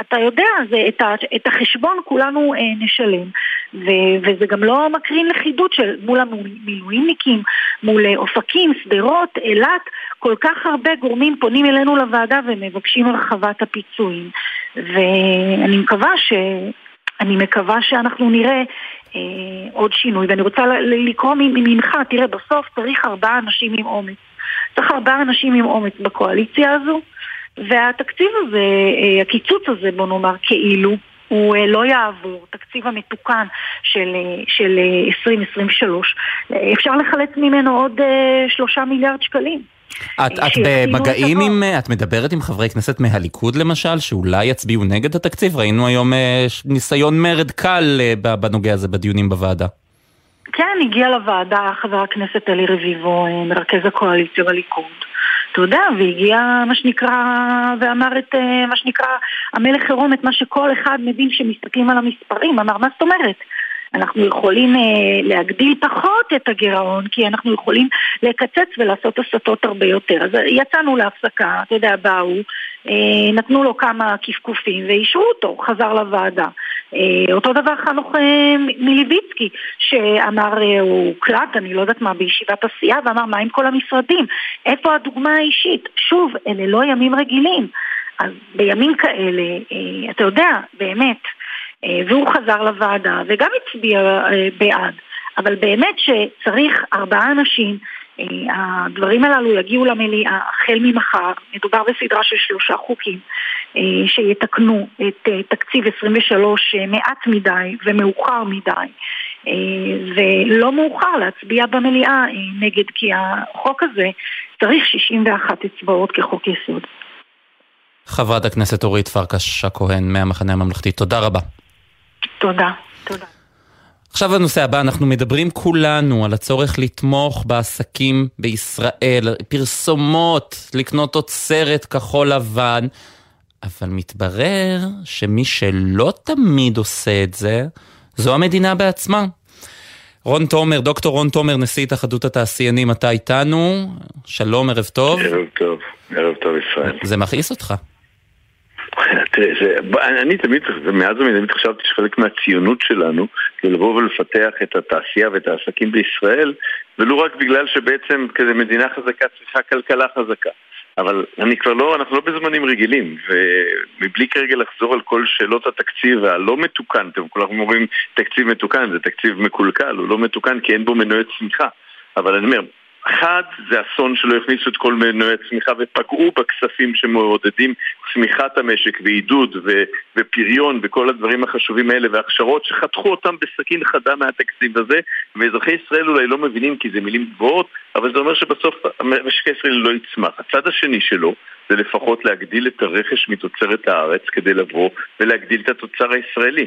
אתה יודע, זה, את, ה, את החשבון כולנו אה, נשלם, ו, וזה גם לא מקרין לכידות של מול המילואימניקים, מול אה, אופקים, שדרות, אילת, כל כך הרבה גורמים פונים אלינו לוועדה ומבקשים הרחבת הפיצויים. ואני מקווה ש... אני מקווה שאנחנו נראה אה, עוד שינוי, ואני רוצה לקרוא ממך, תראה, בסוף צריך ארבעה אנשים עם אומץ. צריך ארבעה אנשים עם אומץ בקואליציה הזו, והתקציב הזה, אה, הקיצוץ הזה, בוא נאמר, כאילו, הוא אה, לא יעבור, תקציב המתוקן של, אה, של 2023, אפשר לחלץ ממנו עוד שלושה מיליארד שקלים. את, את במגעים עם, את מדברת עם חברי כנסת מהליכוד למשל, שאולי יצביעו נגד התקציב? ראינו היום ניסיון מרד קל בנוגע הזה בדיונים בוועדה. כן, הגיע לוועדה חבר הכנסת אלי רביבו, מרכז הקואליציה בליכוד. אתה יודע, והגיע מה שנקרא, ואמר את אה, מה שנקרא, המלך עירום את מה שכל אחד מבין שמסתכלים על המספרים, אמר מה זאת אומרת? אנחנו יכולים להגדיל פחות את הגירעון, כי אנחנו יכולים לקצץ ולעשות הסטות הרבה יותר. אז יצאנו להפסקה, אתה יודע, באו, נתנו לו כמה קפקופים ואישרו אותו, חזר לוועדה. אותו דבר חנוך מליביצקי, שאמר, הוא הוקלט, אני לא יודעת מה, בישיבת הסיעה, ואמר, מה עם כל המשרדים? איפה הדוגמה האישית? שוב, אלה לא ימים רגילים. אז בימים כאלה, אה, אתה יודע, באמת, אה, והוא חזר לוועדה וגם הצביע אה, בעד, אבל באמת שצריך ארבעה אנשים, הדברים הללו יגיעו למליאה החל ממחר, מדובר בסדרה של שלושה חוקים שיתקנו את תקציב 23 מעט מדי ומאוחר מדי ולא מאוחר להצביע במליאה נגד כי החוק הזה צריך 61 אצבעות כחוק יסוד. חברת הכנסת אורית פרקש הכהן מהמחנה הממלכתי, תודה רבה. תודה, תודה. עכשיו הנושא הבא, אנחנו מדברים כולנו על הצורך לתמוך בעסקים בישראל, פרסומות, לקנות תוצרת כחול לבן, אבל מתברר שמי שלא תמיד עושה את זה, זו המדינה בעצמה. רון תומר, דוקטור רון תומר, נשיא התאחדות התעשיינים, אתה איתנו, שלום, ערב טוב. ערב טוב, ערב טוב ישראל. זה מכעיס אותך. תראה, אני תמיד, מאז ומתמיד חשבתי שחלק מהציונות שלנו זה לבוא ולפתח את התעשייה ואת העסקים בישראל ולו רק בגלל שבעצם כזה מדינה חזקה צריכה כלכלה חזקה. אבל אני כבר לא, אנחנו לא בזמנים רגילים ומבלי כרגע לחזור על כל שאלות התקציב הלא מתוקן, אתם כולם אומרים תקציב מתוקן, זה תקציב מקולקל, הוא לא מתוקן כי אין בו מנועי צמיחה. אבל אני אומר, אחד, זה אסון שלא הכניסו את כל מנועי הצמיחה ופגעו בכספים שמעודדים צמיחת המשק ועידוד ו- ופריון וכל הדברים החשובים האלה והכשרות שחתכו אותם בסכין חדה מהתקציב הזה ואזרחי ישראל אולי לא מבינים כי זה מילים גבוהות אבל זה אומר שבסוף המשק הישראלי לא יצמח. הצד השני שלו זה לפחות להגדיל את הרכש מתוצרת הארץ כדי לבוא ולהגדיל את התוצר הישראלי.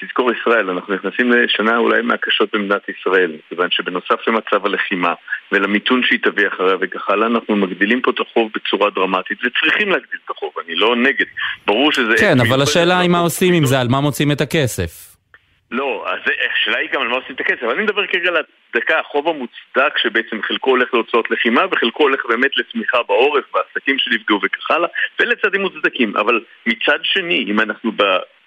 תזכור ישראל, אנחנו נכנסים לשנה אולי מהקשות במדינת ישראל, כיוון שבנוסף למצב הלחימה ולמיתון שהיא תביא אחריה וכך הלאה, אנחנו מגדילים פה את החוב בצורה דרמטית וצריכים להגדיל את החוב, אני לא נגד. ברור שזה... כן, אבל השאלה היא מה עושים עם זה, על מה מוצאים את הכסף. לא, אז השאלה היא גם על מה עושים את הכסף, אני מדבר כרגע על הצדקה, החוב המוצדק שבעצם חלקו הולך להוצאות לחימה וחלקו הולך באמת לצמיחה בעורף, בעסקים שנפגעו וכך הלאה, ולצעדים מוצדקים, אבל מצד שני, אם אנחנו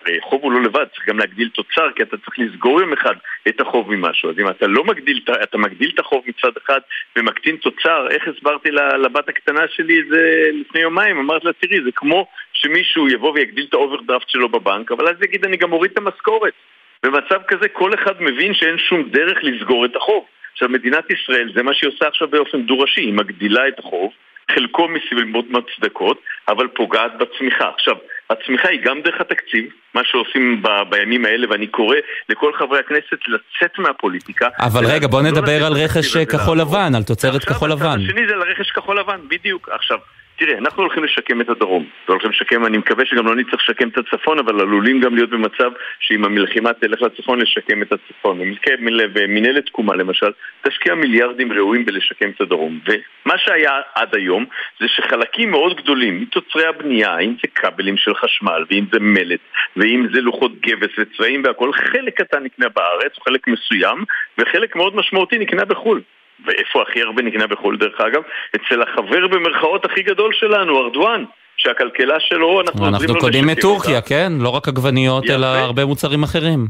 הרי חוב הוא לא לבד, צריך גם להגדיל תוצר, כי אתה צריך לסגור יום אחד את החוב ממשהו. אז אם אתה לא מגדיל, אתה מגדיל את החוב מצד אחד ומקטין תוצר, איך הסברתי לבת הקטנה שלי את זה לפני יומיים? אמרת לה, תראי, זה כמו שמישהו יבוא ויגדיל את האוברדרפט שלו בבנק, אבל אז יגיד, אני גם מוריד את המשכורת. במצב כזה כל אחד מבין שאין שום דרך לסגור את החוב. עכשיו, מדינת ישראל, זה מה שהיא עושה עכשיו באופן דו-ראשי, היא מגדילה את החוב, חלקו מסיבות מוצדקות, אבל פוגעת בצמיחה. עכשיו, הצמיחה היא גם דרך התקציב, מה שעושים ב- בימים האלה, ואני קורא לכל חברי הכנסת לצאת מהפוליטיקה. אבל רגע, בוא לא נדבר על רכש כחול לבן, על תוצרת כחול לבן. עכשיו, השני זה על רכש כחול לבן, בדיוק. עכשיו, תראה, אנחנו הולכים לשקם את הדרום. הולכים לשקם, אני מקווה שגם לא נצטרך לשקם את הצפון, אבל עלולים גם להיות במצב שאם המלחימה תלך לצפון, לשקם את הצפון. ומנהלת תקומה למשל, תשקיע מיליארדים ראויים בלשקם את הדרום. ומה שהיה עד היום, זה שחלקים מאוד גדולים מתוצרי הבנייה, אם זה כבלים של חשמל, ואם זה מלט, ואם זה לוחות גבס וצבעים והכל, חלק קטן נקנה בארץ, חלק מסוים, וחלק מאוד משמעותי נקנה בחו"ל. ואיפה הכי הרבה נקנה בחו"ל דרך אגב? אצל החבר במרכאות הכי גדול שלנו, ארדואן. שהכלכלה שלו, אנחנו. אנחנו קונים מטורקיה, כן? לא רק עגבניות, אלא הרבה מוצרים אחרים.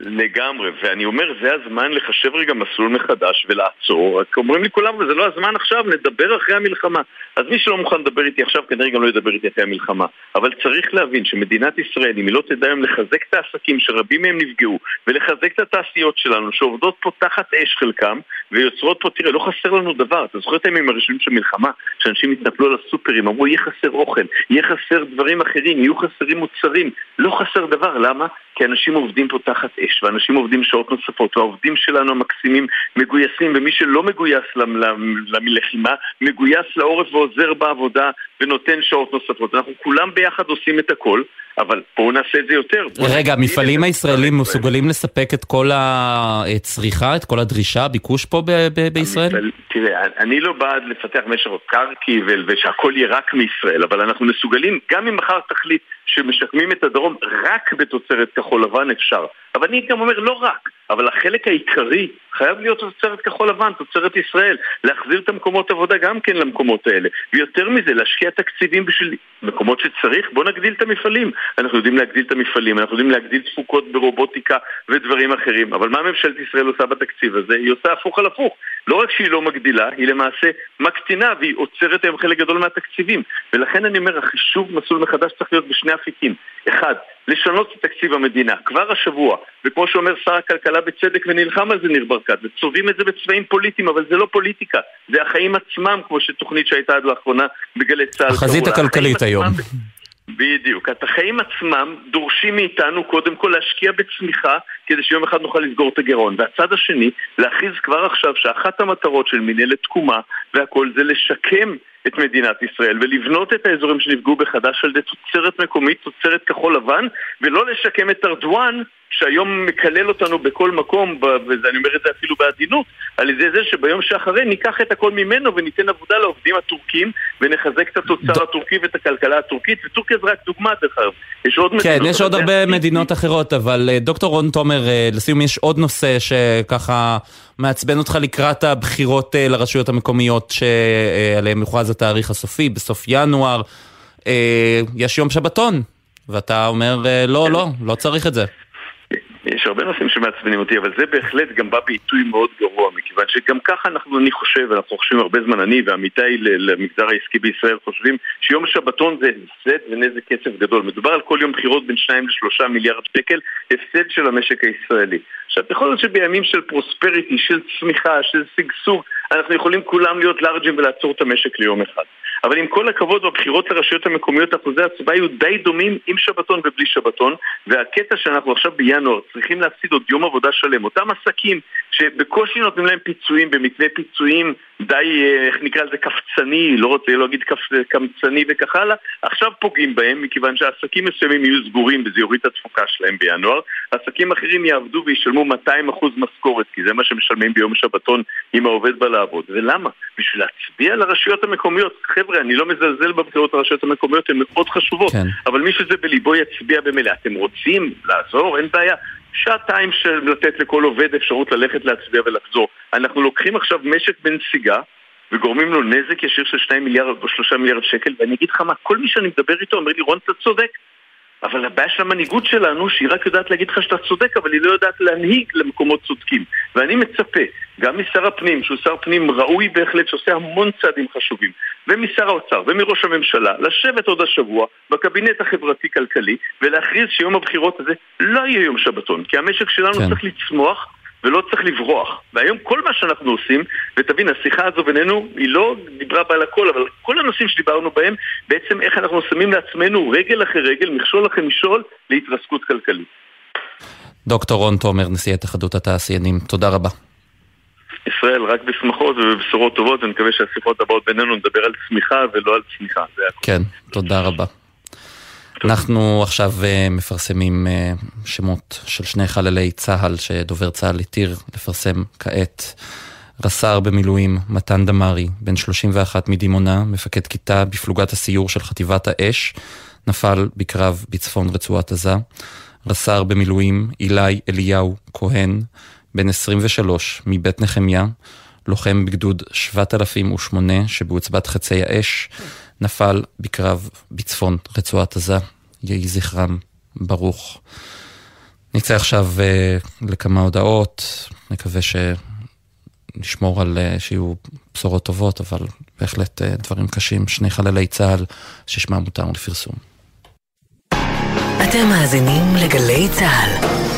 לגמרי, ואני אומר, זה הזמן לחשב רגע מסלול מחדש ולעצור. רק אומרים לי כולם, וזה לא הזמן עכשיו, נדבר אחרי המלחמה. אז מי שלא מוכן לדבר איתי עכשיו, כנראה גם לא ידבר איתי אחרי המלחמה. אבל צריך להבין שמדינת ישראל, אם היא לא תדע היום לחזק את העסקים שרבים מהם נפגעו, ולחזק את התעשיות שלנו, שעובדות פה תחת אש חלקם, ויוצרות פה, תראה, לא חסר לנו דבר. אתה זוכר את הימים הראשונים של מלחמה, שאנשים התנפלו על הסופרים, אמרו, יהיה חסר אוכל, יהיה חסר דברים אחרים, יהיו חסרים מוצרים. לא חסר דבר, למה? כי אנשים עובדים פה תחת אש, ואנשים עובדים שעות נוספות, והעובדים שלנו המקסימים מגויסים, ומי שלא מגויס ללחימה, מגויס לעורף ועוזר בעבודה ונותן שעות נוספות. אנחנו כולם ביחד עושים את הכל. אבל בואו נעשה את זה יותר. רגע, המפעלים הישראלים מסוגלים לספק את כל הצריכה, את כל הדרישה, הביקוש פה בישראל? תראה, אני לא בעד לפתח משך קרקעי ושהכל יהיה רק מישראל, אבל אנחנו מסוגלים, גם אם מחר תחליט שמשקמים את הדרום רק בתוצרת כחול לבן אפשר. אבל אני גם אומר לא רק, אבל החלק העיקרי חייב להיות תוצרת כחול לבן, תוצרת ישראל, להחזיר את המקומות עבודה גם כן למקומות האלה, ויותר מזה, להשקיע תקציבים בשביל מקומות שצריך, בואו נגדיל את המפעלים. אנחנו יודעים להגדיל את המפעלים, אנחנו יודעים להגדיל תפוקות ברובוטיקה ודברים אחרים, אבל מה ממשלת ישראל עושה בתקציב הזה? היא עושה הפוך על הפוך. לא רק שהיא לא מגדילה, היא למעשה מקטינה והיא עוצרת היום חלק גדול מהתקציבים. ולכן אני אומר, החישוב מסלול מחדש צריך להיות בשני אפיקים. אחד, לשנות את תקציב המדינה כבר השבוע, וכמו שאומר שר הכלכלה בצדק ונלחם על זה ניר ברקת, וצובעים את זה בצבעים פוליטיים, אבל זה לא פוליטיקה, זה החיים עצמם, כמו שתוכנית שהייתה עד לאחרונה בגלי צה"ל. החזית הכלכלית היום. בדיוק. את החיים עצמם דורשים מאיתנו קודם כל להשקיע בצמיחה כדי שיום אחד נוכל לסגור את הגירעון. והצד השני, להכריז כבר עכשיו שאחת המטרות של מנהלת תקומה והכל זה לשקם את מדינת ישראל ולבנות את האזורים שנפגעו בחדש על ידי תוצרת מקומית, תוצרת כחול לבן, ולא לשקם את ארדואן שהיום מקלל אותנו בכל מקום, ואני אומר את זה אפילו בעדינות, על ידי זה שביום שאחרי ניקח את הכל ממנו וניתן עבודה לעובדים הטורקים ונחזק את התוצר הטורקי ואת הכלכלה הטורקית, וטורקיה זה רק דוגמה דרך אגב. יש עוד כן, יש עוד הרבה מדינות אחרות, אבל אה, דוקטור רון תומר, אה, לסיום יש עוד נושא שככה מעצבן אותך לקראת הבחירות אה, לרשויות המקומיות שעליהן יוכרז התאריך הסופי, בסוף ינואר. יש יום שבתון, ואתה אומר לא, לא, לא צריך את זה. יש הרבה נושאים שמעצבנים אותי, אבל זה בהחלט גם בא בעיתוי מאוד גרוע, מכיוון שגם ככה אנחנו, אני חושב, אנחנו חושבים הרבה זמן, אני ועמיתיי למגזר העסקי בישראל חושבים שיום שבתון זה הפסד ונזק כסף גדול. מדובר על כל יום בחירות בין 2 ל-3 מיליארד שקל, הפסד של המשק הישראלי. עכשיו, יכול להיות שבימים של פרוספריטי, של צמיחה, של שגשוג, אנחנו יכולים כולם להיות לארג'ים ולעצור את המשק ליום אחד. אבל עם כל הכבוד בבחירות לרשויות המקומיות אחוזי ההצבעה היו די דומים עם שבתון ובלי שבתון והקטע שאנחנו עכשיו בינואר צריכים להפסיד עוד יום עבודה שלם. אותם עסקים שבקושי נותנים להם פיצויים במתווה פיצויים די, אה, איך נקרא לזה, קפצני, לא רוצה להגיד קמצני וכך הלאה, עכשיו פוגעים בהם מכיוון שעסקים מסוימים יהיו סגורים וזה יוריד את התפוקה שלהם בינואר. עסקים אחרים יעבדו וישלמו 200% משכורת כי זה מה שמשלמים ביום שבתון אם העובד בא לעבוד ולמה? בשביל להצביע לרשויות המקומיות. חבר'ה, אני לא מזלזל בבחירות לרשויות המקומיות, הן מאוד חשובות. כן. אבל מי שזה בליבו יצביע במילא אתם רוצים לעזור? אין בעיה שעתיים של לתת לכל עובד אפשרות ללכת להצביע ולחזור. אנחנו לוקחים עכשיו משק בנסיגה וגורמים לו נזק ישיר של 2 מיליארד או 3 מיליארד שקל ואני אגיד לך מה, כל מי שאני מדבר איתו אומר לי רון אתה צודק אבל הבעיה של המנהיגות שלנו שהיא רק יודעת להגיד לך שאתה צודק אבל היא לא יודעת להנהיג למקומות צודקים ואני מצפה גם משר הפנים, שהוא שר פנים ראוי בהחלט שעושה המון צעדים חשובים ומשר האוצר ומראש הממשלה לשבת עוד השבוע בקבינט החברתי-כלכלי ולהכריז שיום הבחירות הזה לא יהיה יום שבתון כי המשק שלנו כן. צריך לצמוח ולא צריך לברוח. והיום כל מה שאנחנו עושים, ותבין, השיחה הזו בינינו היא לא דיברה בה על הכל, אבל כל הנושאים שדיברנו בהם, בעצם איך אנחנו שמים לעצמנו רגל אחרי רגל, מכשול אחרי מכשול, להתרסקות כלכלית. דוקטור רון תומר, נשיא התאחדות התעשיינים, תודה רבה. ישראל רק בשמחות ובבשורות טובות, ואני מקווה שהשיחות הבאות בינינו נדבר על צמיחה ולא על צמיחה. כן, תודה רבה. אנחנו עכשיו uh, מפרסמים uh, שמות של שני חללי צה"ל שדובר צה"ל התיר לפרסם כעת. רס"ר במילואים מתן דמארי, בן 31 מדימונה, מפקד כיתה בפלוגת הסיור של חטיבת האש, נפל בקרב בצפון רצועת עזה. רס"ר במילואים אילי אליהו כהן, בן 23 מבית נחמיה, לוחם בגדוד 7008 שבעוצבת חצי האש, נפל בקרב בצפון רצועת עזה. יהי זכרם ברוך. נצא עכשיו uh, לכמה הודעות, נקווה שנשמור על uh, שיהיו בשורות טובות, אבל בהחלט uh, דברים קשים. שני חללי צה"ל ששמם מותר לפרסום. אתם מאזינים לגלי צה"ל.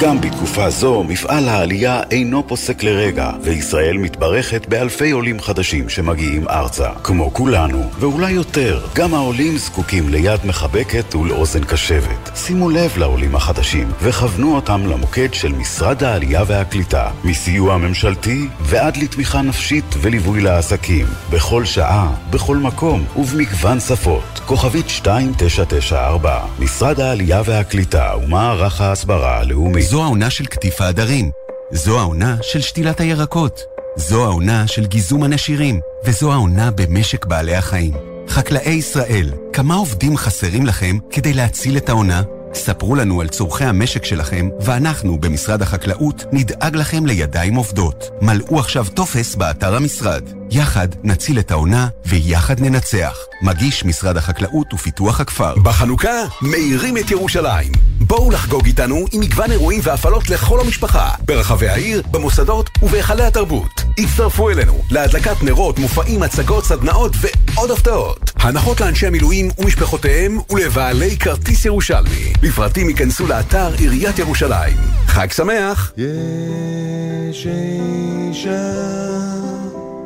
גם בתקופה זו מפעל העלייה אינו פוסק לרגע, וישראל מתברכת באלפי עולים חדשים שמגיעים ארצה. כמו כולנו, ואולי יותר, גם העולים זקוקים ליד מחבקת ולאוזן קשבת. שימו לב לעולים החדשים, וכוונו אותם למוקד של משרד העלייה והקליטה, מסיוע ממשלתי ועד לתמיכה נפשית וליווי לעסקים, בכל שעה, בכל מקום ובמגוון שפות. כוכבית 2994, משרד העלייה והקליטה ומערך ההסברה הלאומי. זו העונה של קטיף העדרים. זו העונה של שתילת הירקות. זו העונה של גיזום הנשירים. וזו העונה במשק בעלי החיים. חקלאי ישראל, כמה עובדים חסרים לכם כדי להציל את העונה? ספרו לנו על צורכי המשק שלכם, ואנחנו במשרד החקלאות נדאג לכם לידיים עובדות. מלאו עכשיו טופס באתר המשרד. יחד נציל את העונה ויחד ננצח. מגיש משרד החקלאות ופיתוח הכפר. בחנוכה מאירים את ירושלים. בואו לחגוג איתנו עם מגוון אירועים והפעלות לכל המשפחה, ברחבי העיר, במוסדות ובהיכלי התרבות. הצטרפו אלינו להדלקת נרות, מופעים, הצגות, סדנאות ועוד הפתעות. הנחות לאנשי המילואים ומשפחותיהם ולבעלי כרטיס ירושלמי. לפרטים ייכנסו לאתר עיריית ירושלים. חג שמח! יש אישה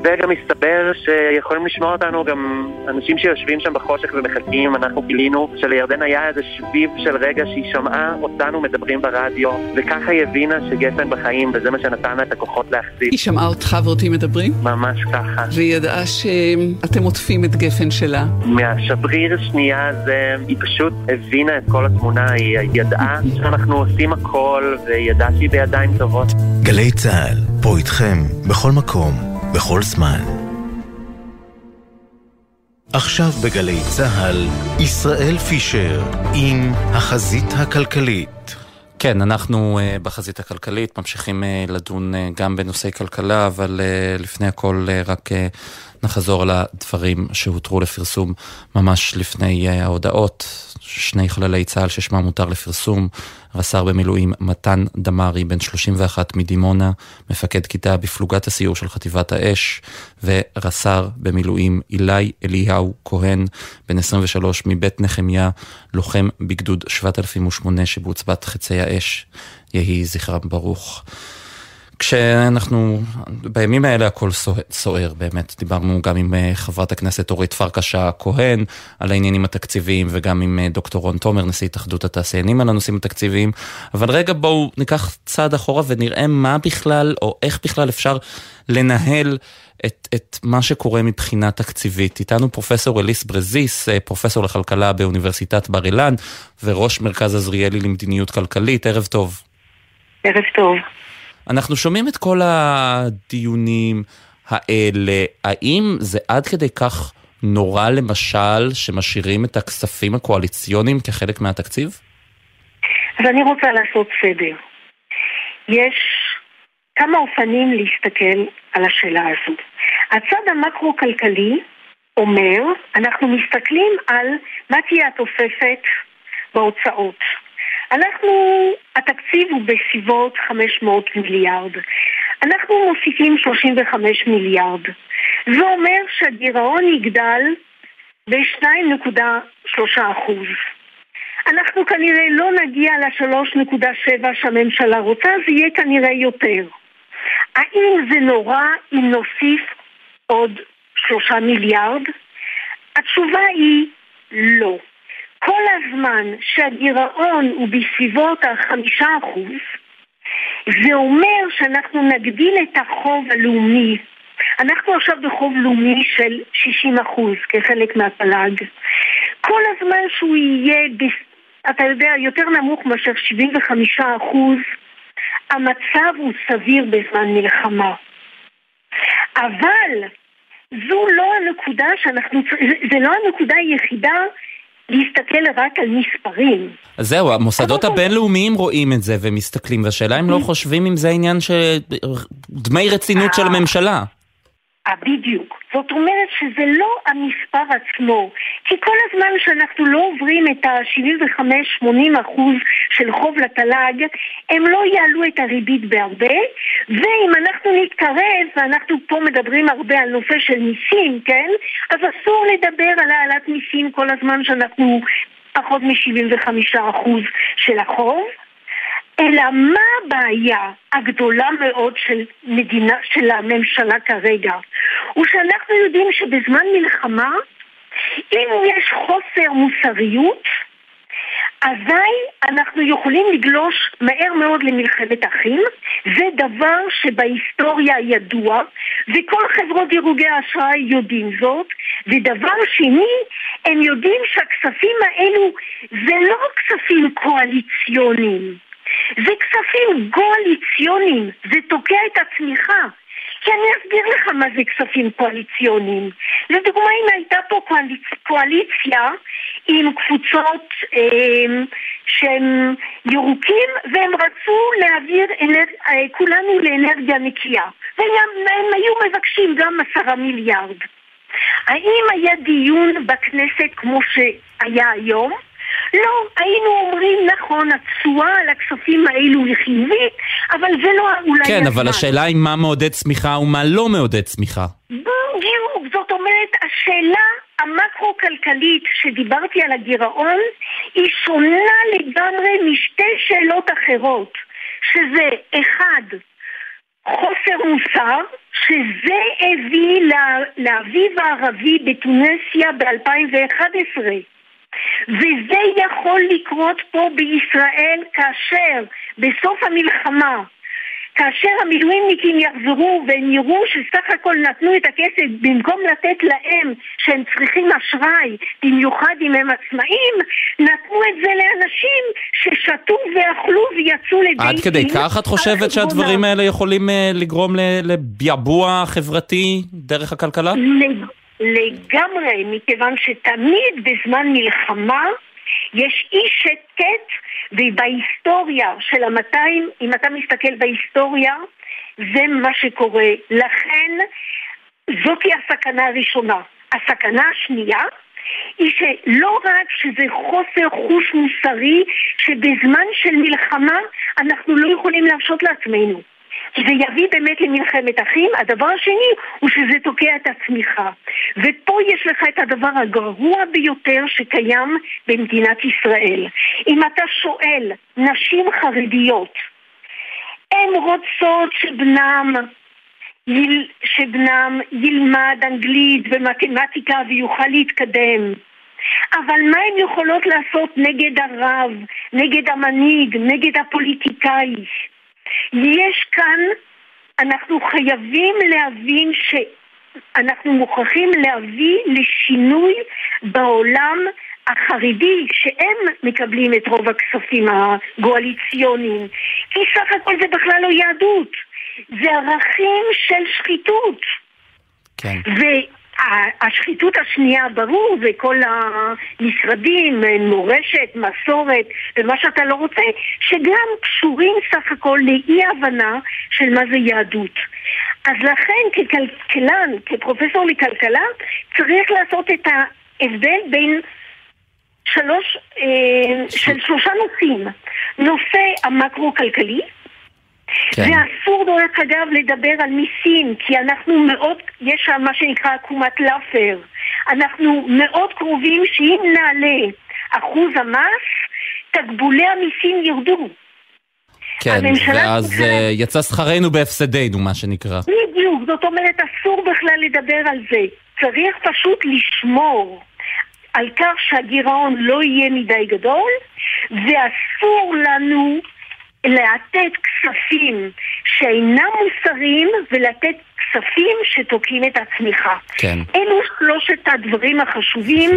וגם מסתבר שיכולים לשמוע אותנו גם אנשים שיושבים שם בחושך ומחכים, אנחנו גילינו שלירדן היה איזה שביב של רגע שהיא שמעה אותנו מדברים ברדיו, וככה היא הבינה שגפן בחיים, וזה מה שנתן לה את הכוחות להחזיק. היא שמעה אותך ואותי מדברים? ממש ככה. והיא ידעה שאתם עוטפים את גפן שלה? מהשבריר השנייה הזה, היא פשוט הבינה את כל התמונה, היא ידעה שאנחנו עושים הכל, והיא ידעה שהיא בידיים טובות. גלי צה"ל, פה איתכם, בכל מקום. בכל זמן. עכשיו בגלי צה"ל, ישראל פישר עם החזית הכלכלית. כן, אנחנו uh, בחזית הכלכלית ממשיכים uh, לדון uh, גם בנושאי כלכלה, אבל לפני הכל רק נחזור על הדברים שהותרו לפרסום ממש לפני uh, ההודעות. שני חללי צה"ל ששמם מותר לפרסום, רס"ר במילואים מתן דמארי, בן 31 מדימונה, מפקד כיתה בפלוגת הסיור של חטיבת האש, ורס"ר במילואים אילי אליהו כהן, בן 23 מבית נחמיה, לוחם בגדוד 7008 שבעוצבת חצי האש, יהי זכרם ברוך. כשאנחנו, בימים האלה הכל סוער באמת, דיברנו גם עם אה, חברת הכנסת אורית פרקש הכהן על העניינים התקציביים וגם עם אה, דוקטור רון תומר, נשיא התאחדות התעשיינים על הנושאים התקציביים, אבל רגע בואו ניקח צעד אחורה ונראה מה בכלל, או איך בכלל אפשר לנהל את, את מה שקורה מבחינה תקציבית. איתנו פרופסור אליס ברזיס, אה, פרופסור לכלכלה באוניברסיטת בר אילן וראש מרכז עזריאלי למדיניות כלכלית, ערב טוב. ערב טוב. אנחנו שומעים את כל הדיונים האלה, האם זה עד כדי כך נורא למשל שמשאירים את הכספים הקואליציוניים כחלק מהתקציב? אז אני רוצה לעשות סדר. יש כמה אופנים להסתכל על השאלה הזו. הצד המקרו-כלכלי אומר, אנחנו מסתכלים על מה תהיה התוספת בהוצאות. אנחנו, התקציב הוא בסביבות 500 מיליארד. אנחנו מוסיפים 35 מיליארד. זה אומר שהגירעון יגדל ב-2.3 אחוז. אנחנו כנראה לא נגיע ל-3.7 שהממשלה רוצה, זה יהיה כנראה יותר. האם זה נורא אם נוסיף עוד שלושה מיליארד? התשובה היא לא. כל הזמן שהגירעון הוא בסביבות החמישה אחוז, זה אומר שאנחנו נגדיל את החוב הלאומי. אנחנו עכשיו בחוב לאומי של 60 אחוז כחלק מהפלאג. כל הזמן שהוא יהיה, אתה יודע, יותר נמוך מאשר 75 אחוז, המצב הוא סביר בזמן מלחמה. אבל זו לא הנקודה שאנחנו, זה, זה לא הנקודה היחידה להסתכל רק על מספרים. זהו, המוסדות הבינלאומיים רואים את זה ומסתכלים, והשאלה אם לא חושבים אם זה עניין של דמי רצינות של הממשלה. אה, בדיוק. זאת אומרת שזה לא המספר עצמו, כי כל הזמן שאנחנו לא עוברים את ה-75-80 אחוז של חוב לתל"ג, הם לא יעלו את הריבית בהרבה, ואם אנחנו נתקרב, ואנחנו פה מדברים הרבה על נושא של מיסים, כן? אז אסור לדבר על העלאת מיסים כל הזמן שאנחנו פחות מ-75 אחוז של החוב. אלא מה הבעיה הגדולה מאוד של מדינה, של הממשלה כרגע? הוא שאנחנו יודעים שבזמן מלחמה, אם יש חוסר מוסריות, אזי אנחנו יכולים לגלוש מהר מאוד למלחמת אחים, זה דבר שבהיסטוריה ידוע, וכל חברות דירוגי האשראי יודעים זאת, ודבר שני, הם יודעים שהכספים האלו זה לא כספים קואליציוניים. זה כספים קואליציוניים, זה תוקע את הצמיחה. כי אני אסביר לך מה זה כספים קואליציוניים. לדוגמה, אם הייתה פה קואליצ... קואליציה עם קבוצות אה, שהם ירוקים והם רצו להעביר אנר... כולנו לאנרגיה נקייה והם היו מבקשים גם עשרה מיליארד האם היה דיון בכנסת כמו שהיה היום? לא, היינו אומרים נכון, התשואה על הכספים האלו היא חיובית, אבל זה לא אולי... כן, הזמן. אבל השאלה היא מה מעודד צמיחה ומה לא מעודד צמיחה. בדיוק, זאת אומרת, השאלה המקרו-כלכלית שדיברתי על הגירעון היא שונה לגמרי משתי שאלות אחרות, שזה אחד, חוסר מוסר, שזה הביא לאביב הערבי בתונסיה ב-2011. וזה יכול לקרות פה בישראל כאשר בסוף המלחמה כאשר המילואימניקים יחזרו והם יראו שסך הכל נתנו את הכסף במקום לתת להם שהם צריכים אשראי, במיוחד אם הם עצמאים, נתנו את זה לאנשים ששתו ואכלו ויצאו לבית עד כדי כך את חושבת שהדברים האלה יכולים אה, לגרום לביעבוע חברתי דרך הכלכלה? לגמרי, מכיוון שתמיד בזמן מלחמה יש אי שקט ובהיסטוריה של המאתיים, אם אתה מסתכל בהיסטוריה, זה מה שקורה. לכן זאתי הסכנה הראשונה. הסכנה השנייה היא שלא רק שזה חוסר חוש מוסרי שבזמן של מלחמה אנחנו לא יכולים להרשות לעצמנו זה יביא באמת למלחמת אחים. הדבר השני הוא שזה תוקע את הצמיחה. ופה יש לך את הדבר הגרוע ביותר שקיים במדינת ישראל. אם אתה שואל נשים חרדיות, הן רוצות שבנם יל... שבנם ילמד אנגלית ומתמטיקה ויוכל להתקדם. אבל מה הן יכולות לעשות נגד הרב, נגד המנהיג, נגד הפוליטיקאי? יש כאן, אנחנו חייבים להבין שאנחנו מוכרחים להביא לשינוי בעולם החרדי, שהם מקבלים את רוב הכספים הגואליציוניים. כי סך הכל זה בכלל לא יהדות, זה ערכים של שחיתות. כן. השחיתות השנייה, ברור, זה כל המשרדים, מורשת, מסורת, ומה שאתה לא רוצה, שגם קשורים סך הכל לאי הבנה של מה זה יהדות. אז לכן ככלכלן, כפרופסור לכלכלה, צריך לעשות את ההבדל בין שלוש, אה, של שלושה נושאים. נושא המקרו-כלכלי, כן. ואסור דרך אגב לדבר על מיסים, כי אנחנו מאוד, יש שם מה שנקרא עקומת לאפר. אנחנו מאוד קרובים שאם נעלה אחוז המס, תקבולי המיסים ירדו. כן, ואז צריכה... אה, יצא שכרנו בהפסדנו, מה שנקרא. בדיוק, זאת אומרת, אסור בכלל לדבר על זה. צריך פשוט לשמור על כך שהגירעון לא יהיה מדי גדול, ואסור לנו לתת כספים שאינם מוסריים ולתת כספים שתוקעים את הצמיחה. כן. אלו שלושת הדברים החשובים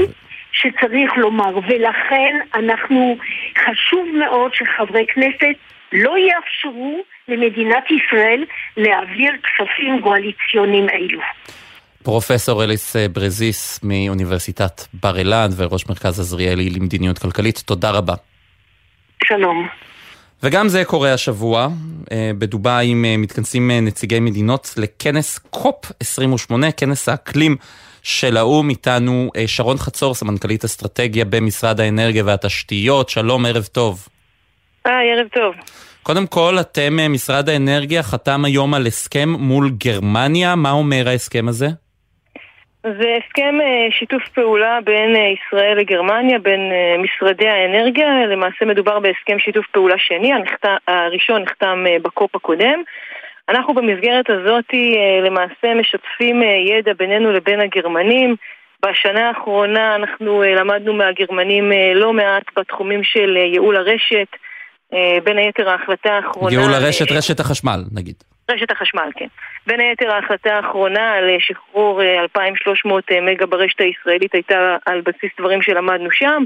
שצריך לומר, ולכן אנחנו, חשוב מאוד שחברי כנסת לא יאפשרו למדינת ישראל להעביר כספים גואליציוניים אלו. פרופסור אליס ברזיס מאוניברסיטת בר אילן וראש מרכז עזריאלי למדיניות כלכלית, תודה רבה. שלום. וגם זה קורה השבוע, אה, בדובאי אה, מתכנסים אה, נציגי מדינות לכנס קופ 28, כנס האקלים של האו"ם, איתנו שרון חצור, סמנכ"לית אסטרטגיה במשרד האנרגיה והתשתיות, שלום, ערב טוב. היי, ערב טוב. קודם כל, אתם, משרד האנרגיה, חתם היום על הסכם מול גרמניה, מה אומר ההסכם הזה? זה הסכם אה, שיתוף פעולה בין אה, ישראל לגרמניה, בין אה, משרדי האנרגיה. למעשה מדובר בהסכם שיתוף פעולה שני, הראשון נחתם בקופ הקודם. אנחנו במסגרת הזאת למעשה משתפים ידע בינינו לבין הגרמנים. בשנה האחרונה אנחנו למדנו מהגרמנים לא מעט בתחומים של ייעול הרשת, בין היתר ההחלטה האחרונה... ייעול הרשת, רשת החשמל נגיד. רשת החשמל, כן. בין היתר ההחלטה האחרונה על שחרור 2,300 אה, אה, מגה ברשת הישראלית הייתה על בסיס דברים שלמדנו שם.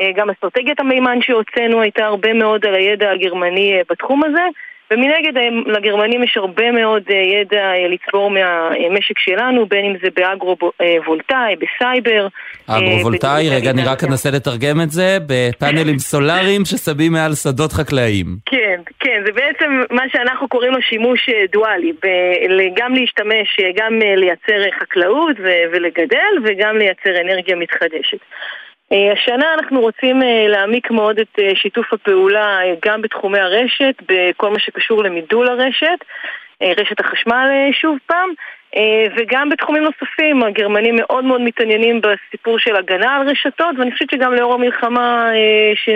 אה, גם אסטרטגיית המימן שהוצאנו הייתה הרבה מאוד על הידע הגרמני בתחום הזה. ומנגד לגרמנים יש הרבה מאוד ידע לצבור מהמשק שלנו, בין אם זה באגרו-וולטאי, בסייבר. אגרו-וולטאי, רגע, אני רק אנסה לתרגם את זה, בפאנלים סולאריים ששמים מעל שדות חקלאיים. כן, כן, זה בעצם מה שאנחנו קוראים לו שימוש דואלי, גם להשתמש, גם לייצר חקלאות ולגדל וגם לייצר אנרגיה מתחדשת. השנה אנחנו רוצים להעמיק מאוד את שיתוף הפעולה גם בתחומי הרשת, בכל מה שקשור למידול הרשת, רשת החשמל שוב פעם, וגם בתחומים נוספים, הגרמנים מאוד מאוד מתעניינים בסיפור של הגנה על רשתות, ואני חושבת שגם לאור המלחמה ש...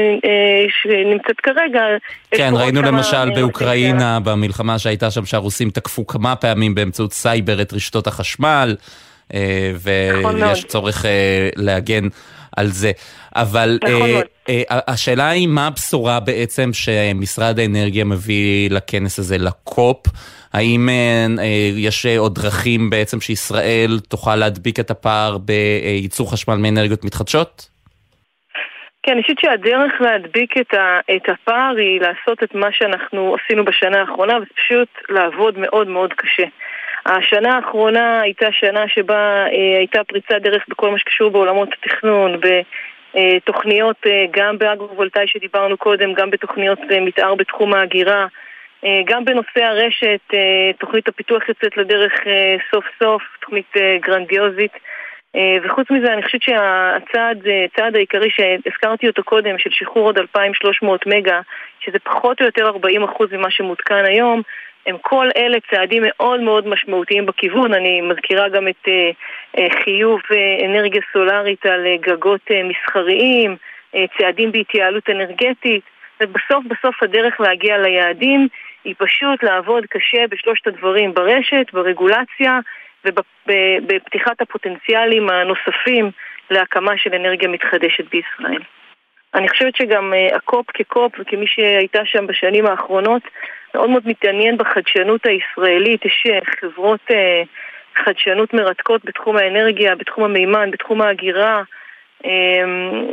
שנמצאת כרגע... כן, ראינו למשל באוקראינה, במלחמה שהייתה שם, שהרוסים תקפו כמה פעמים באמצעות סייבר את רשתות החשמל, ויש צורך להגן על זה. אבל אה, אה, השאלה היא מה הבשורה בעצם שמשרד האנרגיה מביא לכנס הזה, לקופ? האם אה, אה, יש עוד דרכים בעצם שישראל תוכל להדביק את הפער בייצור חשמל מאנרגיות מתחדשות? כן, אני חושבת שהדרך להדביק את, ה, את הפער היא לעשות את מה שאנחנו עשינו בשנה האחרונה, ופשוט לעבוד מאוד מאוד קשה. השנה האחרונה הייתה שנה שבה אה, הייתה פריצת דרך בכל מה שקשור בעולמות התכנון, בתוכניות אה, גם באגרו-וולטאי שדיברנו קודם, גם בתוכניות אה, מתאר בתחום ההגירה, אה, גם בנושא הרשת, אה, תוכנית הפיתוח יוצאת לדרך אה, סוף סוף, תוכנית אה, גרנדיוזית. אה, וחוץ מזה, אני חושבת שהצעד הצעד העיקרי שהזכרתי אותו קודם, של שחרור עוד 2,300 מגה, שזה פחות או יותר 40% ממה שמותקן היום, הם כל אלה צעדים מאוד מאוד משמעותיים בכיוון. אני מזכירה גם את אה, אה, חיוב אה, אנרגיה סולארית על גגות מסחריים, צעדים בהתייעלות אנרגטית, ובסוף בסוף הדרך להגיע ליעדים היא פשוט לעבוד קשה בשלושת הדברים, ברשת, ברגולציה ובפתיחת הפוטנציאלים הנוספים להקמה של אנרגיה מתחדשת בישראל. אני חושבת שגם uh, הקופ כקופ וכמי שהייתה שם בשנים האחרונות מאוד מאוד מתעניין בחדשנות הישראלית, יש uh, חברות uh, חדשנות מרתקות בתחום האנרגיה, בתחום המימן, בתחום ההגירה. Um,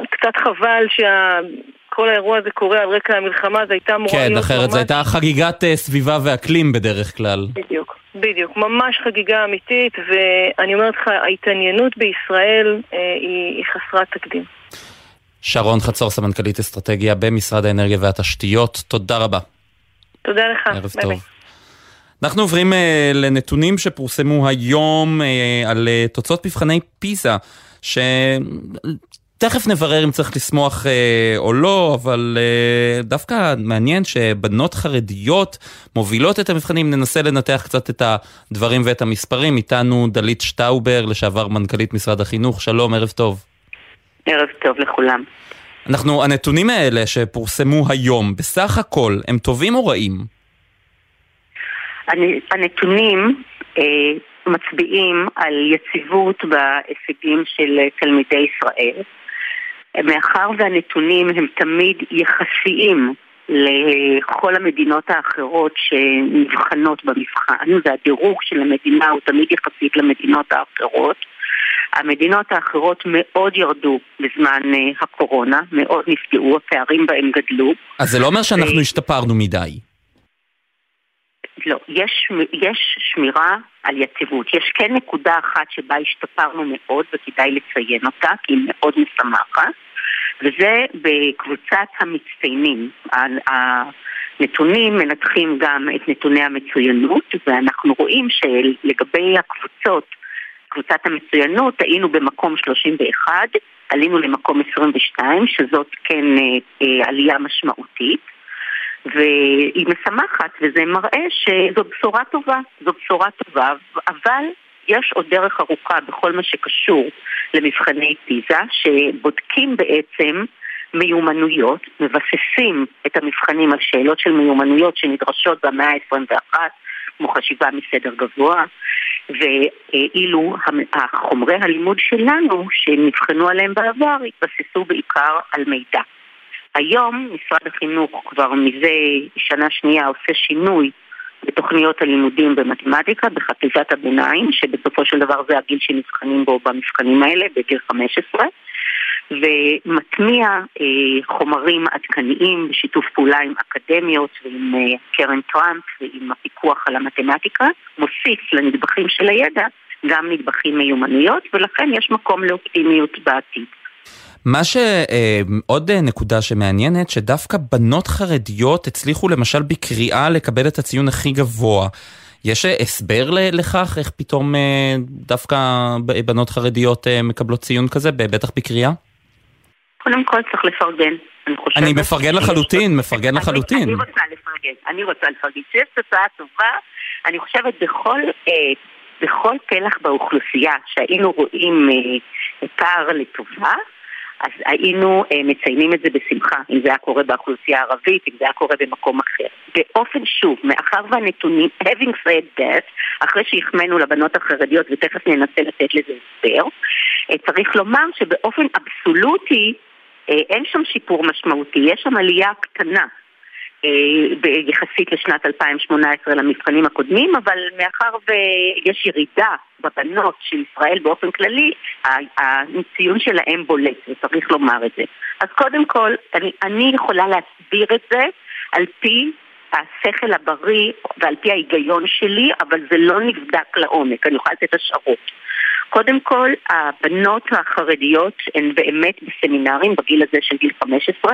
קצת חבל שכל האירוע הזה קורה על רקע המלחמה, זו הייתה אמורה כן, להיות אחרת ממש... זו הייתה חגיגת סביבה ואקלים בדרך כלל. בדיוק, בדיוק, ממש חגיגה אמיתית, ואני אומרת לך, ההתעניינות בישראל היא חסרת תקדים. שרון חצור, סמנכ"לית אסטרטגיה במשרד האנרגיה והתשתיות, תודה רבה. תודה לך. ערב ביי טוב. ביי. אנחנו עוברים uh, לנתונים שפורסמו היום uh, על uh, תוצאות מבחני פיזה, שתכף נברר אם צריך לשמוח uh, או לא, אבל uh, דווקא מעניין שבנות חרדיות מובילות את המבחנים, ננסה לנתח קצת את הדברים ואת המספרים. איתנו דלית שטאובר, לשעבר מנכ"לית משרד החינוך, שלום, ערב טוב. ערב טוב לכולם. אנחנו, הנתונים האלה שפורסמו היום, בסך הכל, הם טובים או רעים? הנתונים אה, מצביעים על יציבות בהישגים של תלמידי ישראל. מאחר והנתונים הם תמיד יחסיים לכל המדינות האחרות שנבחנות במבחן, והדירוג של המדינה הוא תמיד יחסית למדינות האחרות, המדינות האחרות מאוד ירדו בזמן uh, הקורונה, מאוד נפגעו, הפערים בהם גדלו. אז זה לא אומר שאנחנו השתפרנו מדי. לא, יש, יש שמירה על יציבות. יש כן נקודה אחת שבה השתפרנו מאוד וכדאי לציין אותה, כי היא מאוד משמחת, וזה בקבוצת המצטיינים. הנתונים מנתחים גם את נתוני המצוינות, ואנחנו רואים שלגבי הקבוצות קבוצת המצוינות היינו במקום 31, עלינו למקום 22, שזאת כן אה, אה, עלייה משמעותית. והיא משמחת, וזה מראה שזו בשורה טובה, זו בשורה טובה, אבל יש עוד דרך ארוכה בכל מה שקשור למבחני פיזה, שבודקים בעצם מיומנויות, מבססים את המבחנים על שאלות של מיומנויות שנדרשות במאה ה-21, כמו חשיבה מסדר גבוה, ואילו החומרי הלימוד שלנו, שנבחנו עליהם בעבר, התבססו בעיקר על מידע. היום משרד החינוך כבר מזה שנה שנייה עושה שינוי בתוכניות הלימודים במתמטיקה בחטיבת הביניים, שבסופו של דבר זה הגיל שנבחנים בו במבחנים האלה, בגיל 15, ומטמיע אה, חומרים עדכניים בשיתוף פעולה עם אקדמיות ועם אה, קרן טראמפ ועם הפיקוח על המתמטיקה, מוסיף לנדבכים של הידע גם נדבכים מיומנויות, ולכן יש מקום לאופטימיות בעתיד. מה שעוד אה, נקודה שמעניינת, שדווקא בנות חרדיות הצליחו למשל בקריאה לקבל את הציון הכי גבוה. יש הסבר לכך, איך פתאום דווקא בנות חרדיות מקבלות ציון כזה, בטח בקריאה? קודם כל צריך לפרגן. אני חושבת... אני מפרגן לחלוטין, מפרגן לחלוטין. אני רוצה לפרגן, אני רוצה לפרגן. כשיש תוצאה טובה, אני חושבת בכל... אה, בכל פלח באוכלוסייה שהיינו רואים אה, פער לטובה, אז היינו אה, מציינים את זה בשמחה, אם זה היה קורה באוכלוסייה הערבית, אם זה היה קורה במקום אחר. באופן שוב, מאחר והנתונים, having said that, אחרי שהחמאנו לבנות החרדיות, ותכף ננסה לתת לזה הסבר, אה, צריך לומר שבאופן אבסולוטי אין שם שיפור משמעותי, יש שם עלייה קטנה. אה, יחסית לשנת 2018 למבחנים הקודמים, אבל מאחר ויש ירידה בבנות של ישראל באופן כללי, הציון שלהם בולט, וצריך לומר את זה. אז קודם כל, אני, אני יכולה להסביר את זה על פי השכל הבריא ועל פי ההיגיון שלי, אבל זה לא נבדק לעומק, אני יכולה לתת השערות. קודם כל, הבנות החרדיות הן באמת בסמינרים בגיל הזה של גיל 15,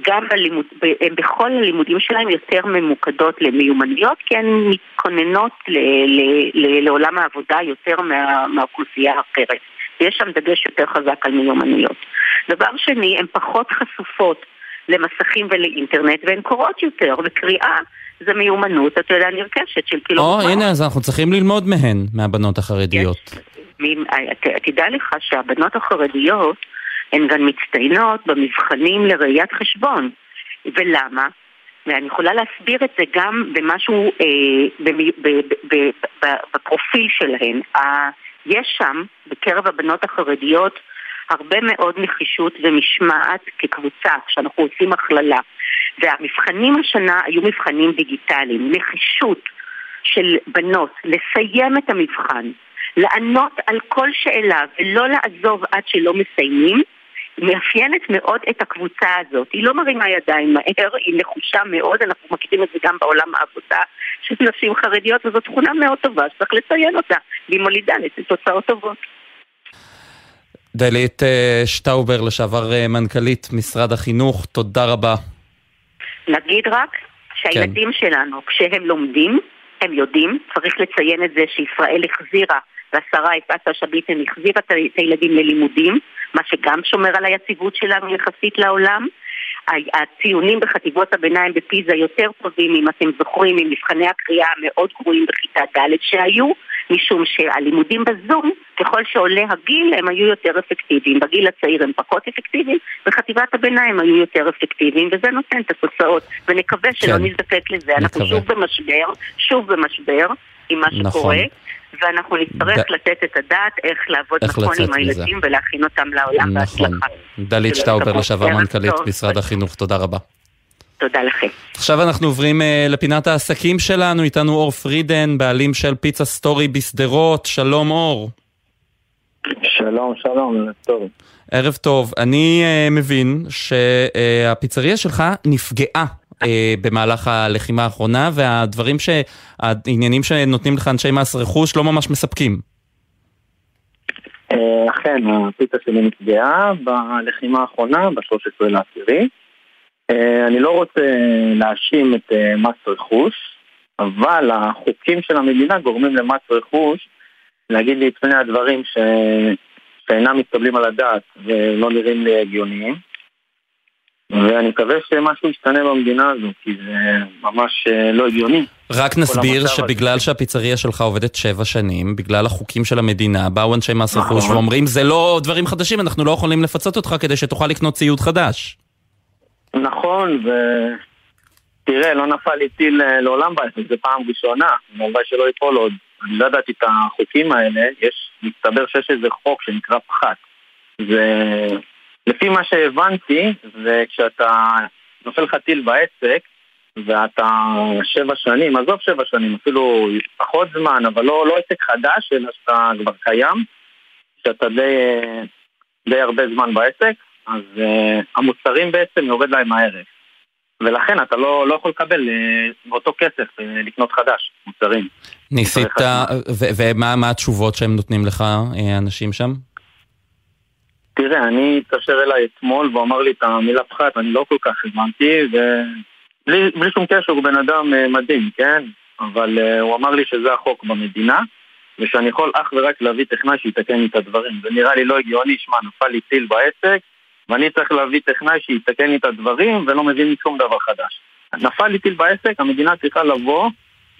גם בלימוד, הן בכל הלימודים שלהן יותר ממוקדות למיומנויות, כי הן מתכוננות ל, ל, ל, לעולם העבודה יותר מה, מהאוכלוסייה האחרת. יש שם דגש יותר חזק על מיומנויות. דבר שני, הן פחות חשופות למסכים ולאינטרנט, והן קוראות יותר, וקריאה זה מיומנות, אתה יודע, נרכשת של כאילו... או, הנה, אז אנחנו צריכים ללמוד מהן, מהבנות החרדיות. יש, תדע לך שהבנות החרדיות הן גם מצטיינות במבחנים לראיית חשבון. ולמה? ואני יכולה להסביר את זה גם במשהו, אה, בפרופיל שלהן. אה, יש שם, בקרב הבנות החרדיות, הרבה מאוד נחישות ומשמעת כקבוצה, כשאנחנו עושים הכללה. והמבחנים השנה היו מבחנים דיגיטליים. נחישות של בנות לסיים את המבחן, לענות על כל שאלה ולא לעזוב עד שלא מסיימים, מאפיינת מאוד את הקבוצה הזאת. היא לא מרימה ידיים מהר, היא נחושה מאוד, אנחנו מכירים את זה גם בעולם העבודה של נשים חרדיות, וזו תכונה מאוד טובה שצריך לציין אותה, והיא מולידה לתוצאות טובות. דלית אה, שטאובר, לשעבר אה, מנכ"לית משרד החינוך, תודה רבה. נגיד רק שהילדים כן. שלנו, כשהם לומדים, הם יודעים, צריך לציין את זה שישראל החזירה והשרה יפעת שאשא ביטן החזירה את הילדים ללימודים, מה שגם שומר על היציבות שלנו יחסית לעולם. הציונים בחטיבות הביניים בפיזה יותר טובים, אם אתם זוכרים, ממבחני הקריאה המאוד גרועים בכיתה ד' שהיו, משום שהלימודים בזום, ככל שעולה הגיל, הם היו יותר אפקטיביים. בגיל הצעיר הם פחות אפקטיביים, בחטיבת הביניים היו יותר אפקטיביים, וזה נותן את התוצאות. ונקווה שלא כן. נזדקק לזה. נקווה. אנחנו שוב במשבר, שוב במשבר עם מה נכון. שקורה. ואנחנו נצטרך ד... לתת את הדעת איך לעבוד איך נכון עם הילדים מזה. ולהכין אותם לעולם נכון. בהצלחה. דלית שטאובר, לשעבר מנכ"לית משרד החינוך, תודה רבה. תודה לכם. עכשיו אנחנו עוברים אה, לפינת העסקים שלנו, איתנו אור פרידן, בעלים של פיצה סטורי בשדרות, שלום אור. שלום, שלום, טוב. ערב טוב. אני אה, מבין שהפיצריה שלך נפגעה במהלך הלחימה האחרונה, והדברים ש... העניינים שנותנים לך אנשי מס רכוש לא ממש מספקים. אה, אכן, הפיצה שלי נפגעה בלחימה האחרונה, ב-13 לעשירי. אה, אני לא רוצה להאשים את אה, מס רכוש, אבל החוקים של המדינה גורמים למס רכוש להגיד לי את פני הדברים ש... שאינם מתקבלים על הדעת ולא נראים לי הגיוניים. ואני מקווה שמשהו ישתנה במדינה הזו, כי זה ממש אה, לא הגיוני. רק נסביר שבגלל שהפיצריה שלך עובדת שבע שנים, בגלל החוקים של המדינה, באו אנשי מס רכוש נכון. ואומרים זה לא דברים חדשים, אנחנו לא יכולים לפצות אותך כדי שתוכל לקנות ציוד חדש. נכון, ו... תראה, לא נפל לי טיל אה, לעולם בעסק, זה פעם ראשונה, הלוואי שלא ייפול עוד. אני לא ידעתי את החוקים האלה, יש, מסתבר שיש איזה חוק שנקרא פחת. זה לפי מה שהבנתי, זה כשאתה נופל לך טיל בעסק, ואתה שבע שנים, עזוב שבע שנים, אפילו פחות זמן, אבל לא, לא עסק חדש, אלא שאתה כבר קיים, שאתה די, די הרבה זמן בעסק, אז uh, המוצרים בעצם יורד להם הערך. ולכן אתה לא, לא יכול לקבל באותו כסף uh, לקנות חדש, מוצרים. ניסית, ומה התשובות שהם נותנים לך, האנשים שם? תראה, אני התקשר אליי אתמול והוא אמר לי את המילה פחת, אני לא כל כך הבנתי, ובלי שום קשר הוא בן אדם מדהים, כן? אבל uh, הוא אמר לי שזה החוק במדינה, ושאני יכול אך ורק להביא טכנאי שיתקן לי את הדברים. זה נראה לי לא הגיוני, שמע, נפל לי טיל בעסק, ואני צריך להביא טכנאי שיתקן לי את הדברים ולא מבין לי שום דבר חדש. נפל לי טיל בעסק, המדינה צריכה לבוא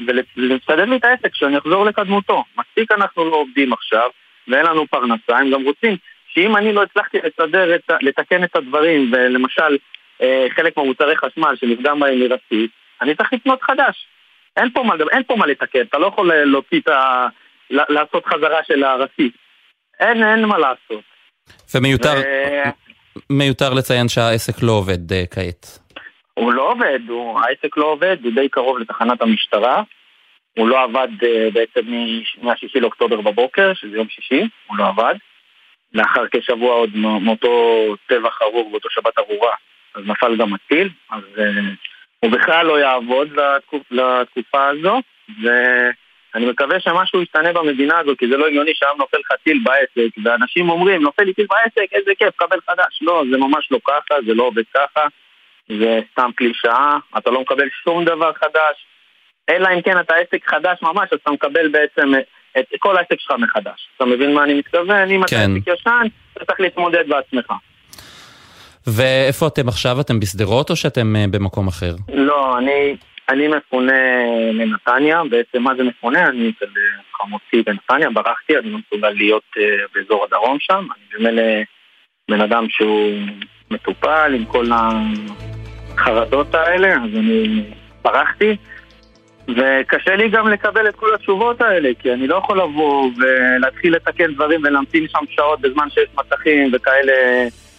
ולסדר לי את העסק, שאני אחזור לקדמותו. מספיק אנחנו לא עובדים עכשיו, ואין לנו פרנסה, הם גם רוצים שאם אני לא הצלחתי לסדר, את, לתקן את הדברים, ולמשל אה, חלק מהמוצרי חשמל שנפגע בהם מרסית, אני צריך לקנות חדש. אין פה, מה, אין פה מה לתקן, אתה לא יכול להוציא את ה... לעשות חזרה של הרסית. אין, אין מה לעשות. ומיותר ו... מיותר לציין שהעסק לא עובד uh, כעת. הוא לא עובד, הוא, העסק לא עובד, הוא די קרוב לתחנת המשטרה. הוא לא עבד uh, בעצם מ-6 לאוקטובר בבוקר, שזה יום שישי, הוא לא עבד. לאחר כשבוע עוד מאותו טבח ארור באותו שבת ארורה, אז נפל גם הטיל, אז uh, הוא בכלל לא יעבוד לתקופ, לתקופה הזו, ואני מקווה שמשהו ישתנה במדינה הזו, כי זה לא הגיוני שהיום נופל לך טיל בעסק, ואנשים אומרים, נופל לי טיל בעסק, איזה כיף, קבל חדש. לא, זה ממש לא ככה, זה לא עובד ככה, זה סתם קלישאה, אתה לא מקבל שום דבר חדש, אלא אם כן אתה עסק חדש ממש, אז אתה מקבל בעצם את, כל העסק שלך מחדש. אתה מבין מה אני מתכוון? אם כן. אתה עסק ישן, אתה צריך להתמודד בעצמך. ואיפה אתם עכשיו? אתם בשדרות או שאתם uh, במקום אחר? לא, אני, אני מפונה לנתניה, בעצם מה זה מפונה? אני אצל חמותי בנתניה, ברחתי, אני לא מסוגל להיות uh, באזור הדרום שם, אני במילא בן אדם שהוא מטופל עם כל החרדות האלה, אז אני ברחתי. וקשה לי גם לקבל את כל התשובות האלה, כי אני לא יכול לבוא ולהתחיל לתקן דברים ולהמתין שם שעות בזמן שיש מסכים וכאלה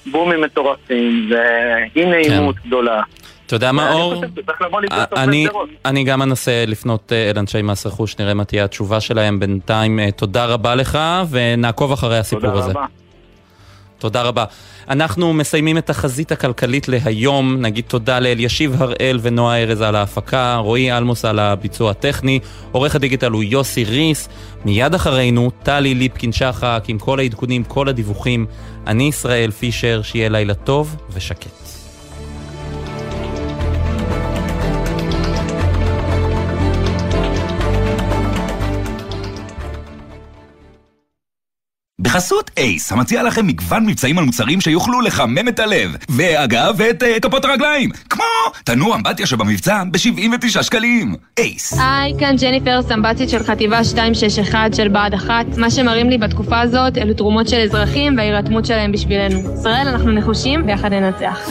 בומים מטורפים, ואי נעימות כן. גדולה. אתה יודע מה, אור? אני, אני גם אנסה לפנות אה, אל אנשי מס רכוש, נראה מה תהיה התשובה שלהם בינתיים. אה, תודה רבה לך, ונעקוב אחרי הסיפור הזה. תודה רבה. תודה רבה. אנחנו מסיימים את החזית הכלכלית להיום. נגיד תודה לאלישיב הראל ונועה ארז על ההפקה, רועי אלמוס על הביצוע הטכני, עורך הדיגיטל הוא יוסי ריס. מיד אחרינו, טלי ליפקין שחק עם כל העדכונים, כל הדיווחים. אני ישראל פישר, שיהיה לילה טוב ושקט. בחסות אייס, המציע לכם מגוון מבצעים על מוצרים שיוכלו לחמם את הלב. ואגב, את uh, כפות הרגליים. כמו תנוע אמבטיה שבמבצע ב-79 שקלים. אייס. היי, כאן ג'ניפר, סמב"צית של חטיבה 261 של בה"ד 1. מה שמראים לי בתקופה הזאת אלו תרומות של אזרחים וההירתמות שלהם בשבילנו. ישראל, אנחנו נחושים, ויחד ננצח.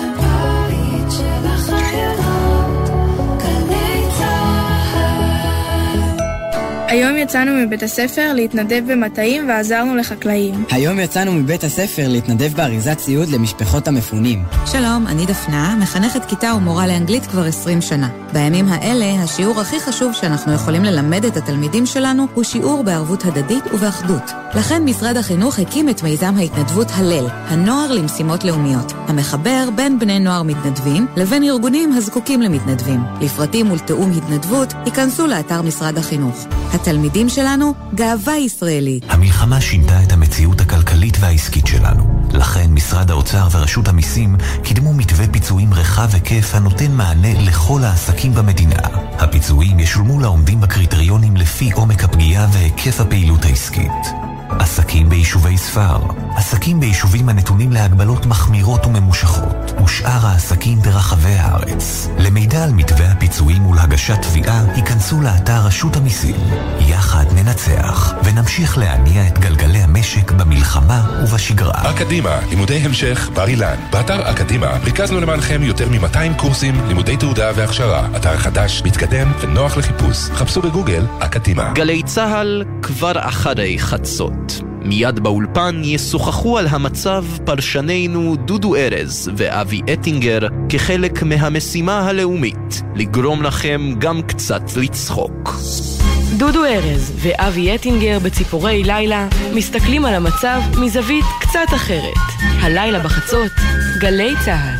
היום יצאנו מבית הספר להתנדב במטעים ועזרנו לחקלאים. היום יצאנו מבית הספר להתנדב באריזת ציוד למשפחות המפונים. שלום, אני דפנה, מחנכת כיתה ומורה לאנגלית כבר 20 שנה. בימים האלה, השיעור הכי חשוב שאנחנו יכולים ללמד את התלמידים שלנו הוא שיעור בערבות הדדית ובאחדות. לכן משרד החינוך הקים את מיזם ההתנדבות הלל, הנוער למשימות לאומיות, המחבר בין בני נוער מתנדבים לבין ארגונים הזקוקים למתנדבים. לפרטים ולתיאום התנדבות, ייכנסו לאתר משרד החינוך. התלמידים שלנו, גאווה ישראלית. המלחמה שינתה את המציאות הכלכלית והעסקית שלנו. לכן משרד האוצר ורשות המיסים קידמו מתווה פיצויים רחב היקף הנותן מענה לכל העסקים במדינה. הפיצויים ישולמו לעומדים בקריטריונים לפי עומק הפגיעה והיקף הפעילות העסקית. עסקים ביישובי ספר, עסקים ביישובים הנתונים להגבלות מחמירות וממושכות, ושאר העסקים ברחבי הארץ. למידע על מתווה הפיצויים ולהגשת תביעה, היכנסו לאתר רשות המיסים. יחד ננצח, ונמשיך להניע את גלגלי המשק במלחמה ובשגרה. אקדימה, לימודי המשך בר אילן. באתר אקדימה ריכזנו למענכם יותר מ-200 קורסים, לימודי תעודה והכשרה. אתר חדש, מתקדם ונוח לחיפוש. חפשו בגוגל אקדימה. גלי צה"ל כבר אחרי חצות. מיד באולפן ישוחחו על המצב פרשנינו דודו ארז ואבי אטינגר כחלק מהמשימה הלאומית לגרום לכם גם קצת לצחוק. דודו ארז ואבי אטינגר בציפורי לילה מסתכלים על המצב מזווית קצת אחרת. הלילה בחצות, גלי צה"ל.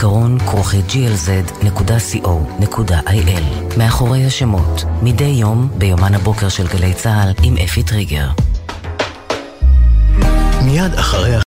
זיכרון כרוכי glz.co.il מאחורי השמות, מדי יום ביומן הבוקר של גלי צה"ל עם אפי טריגר. מיד אחרי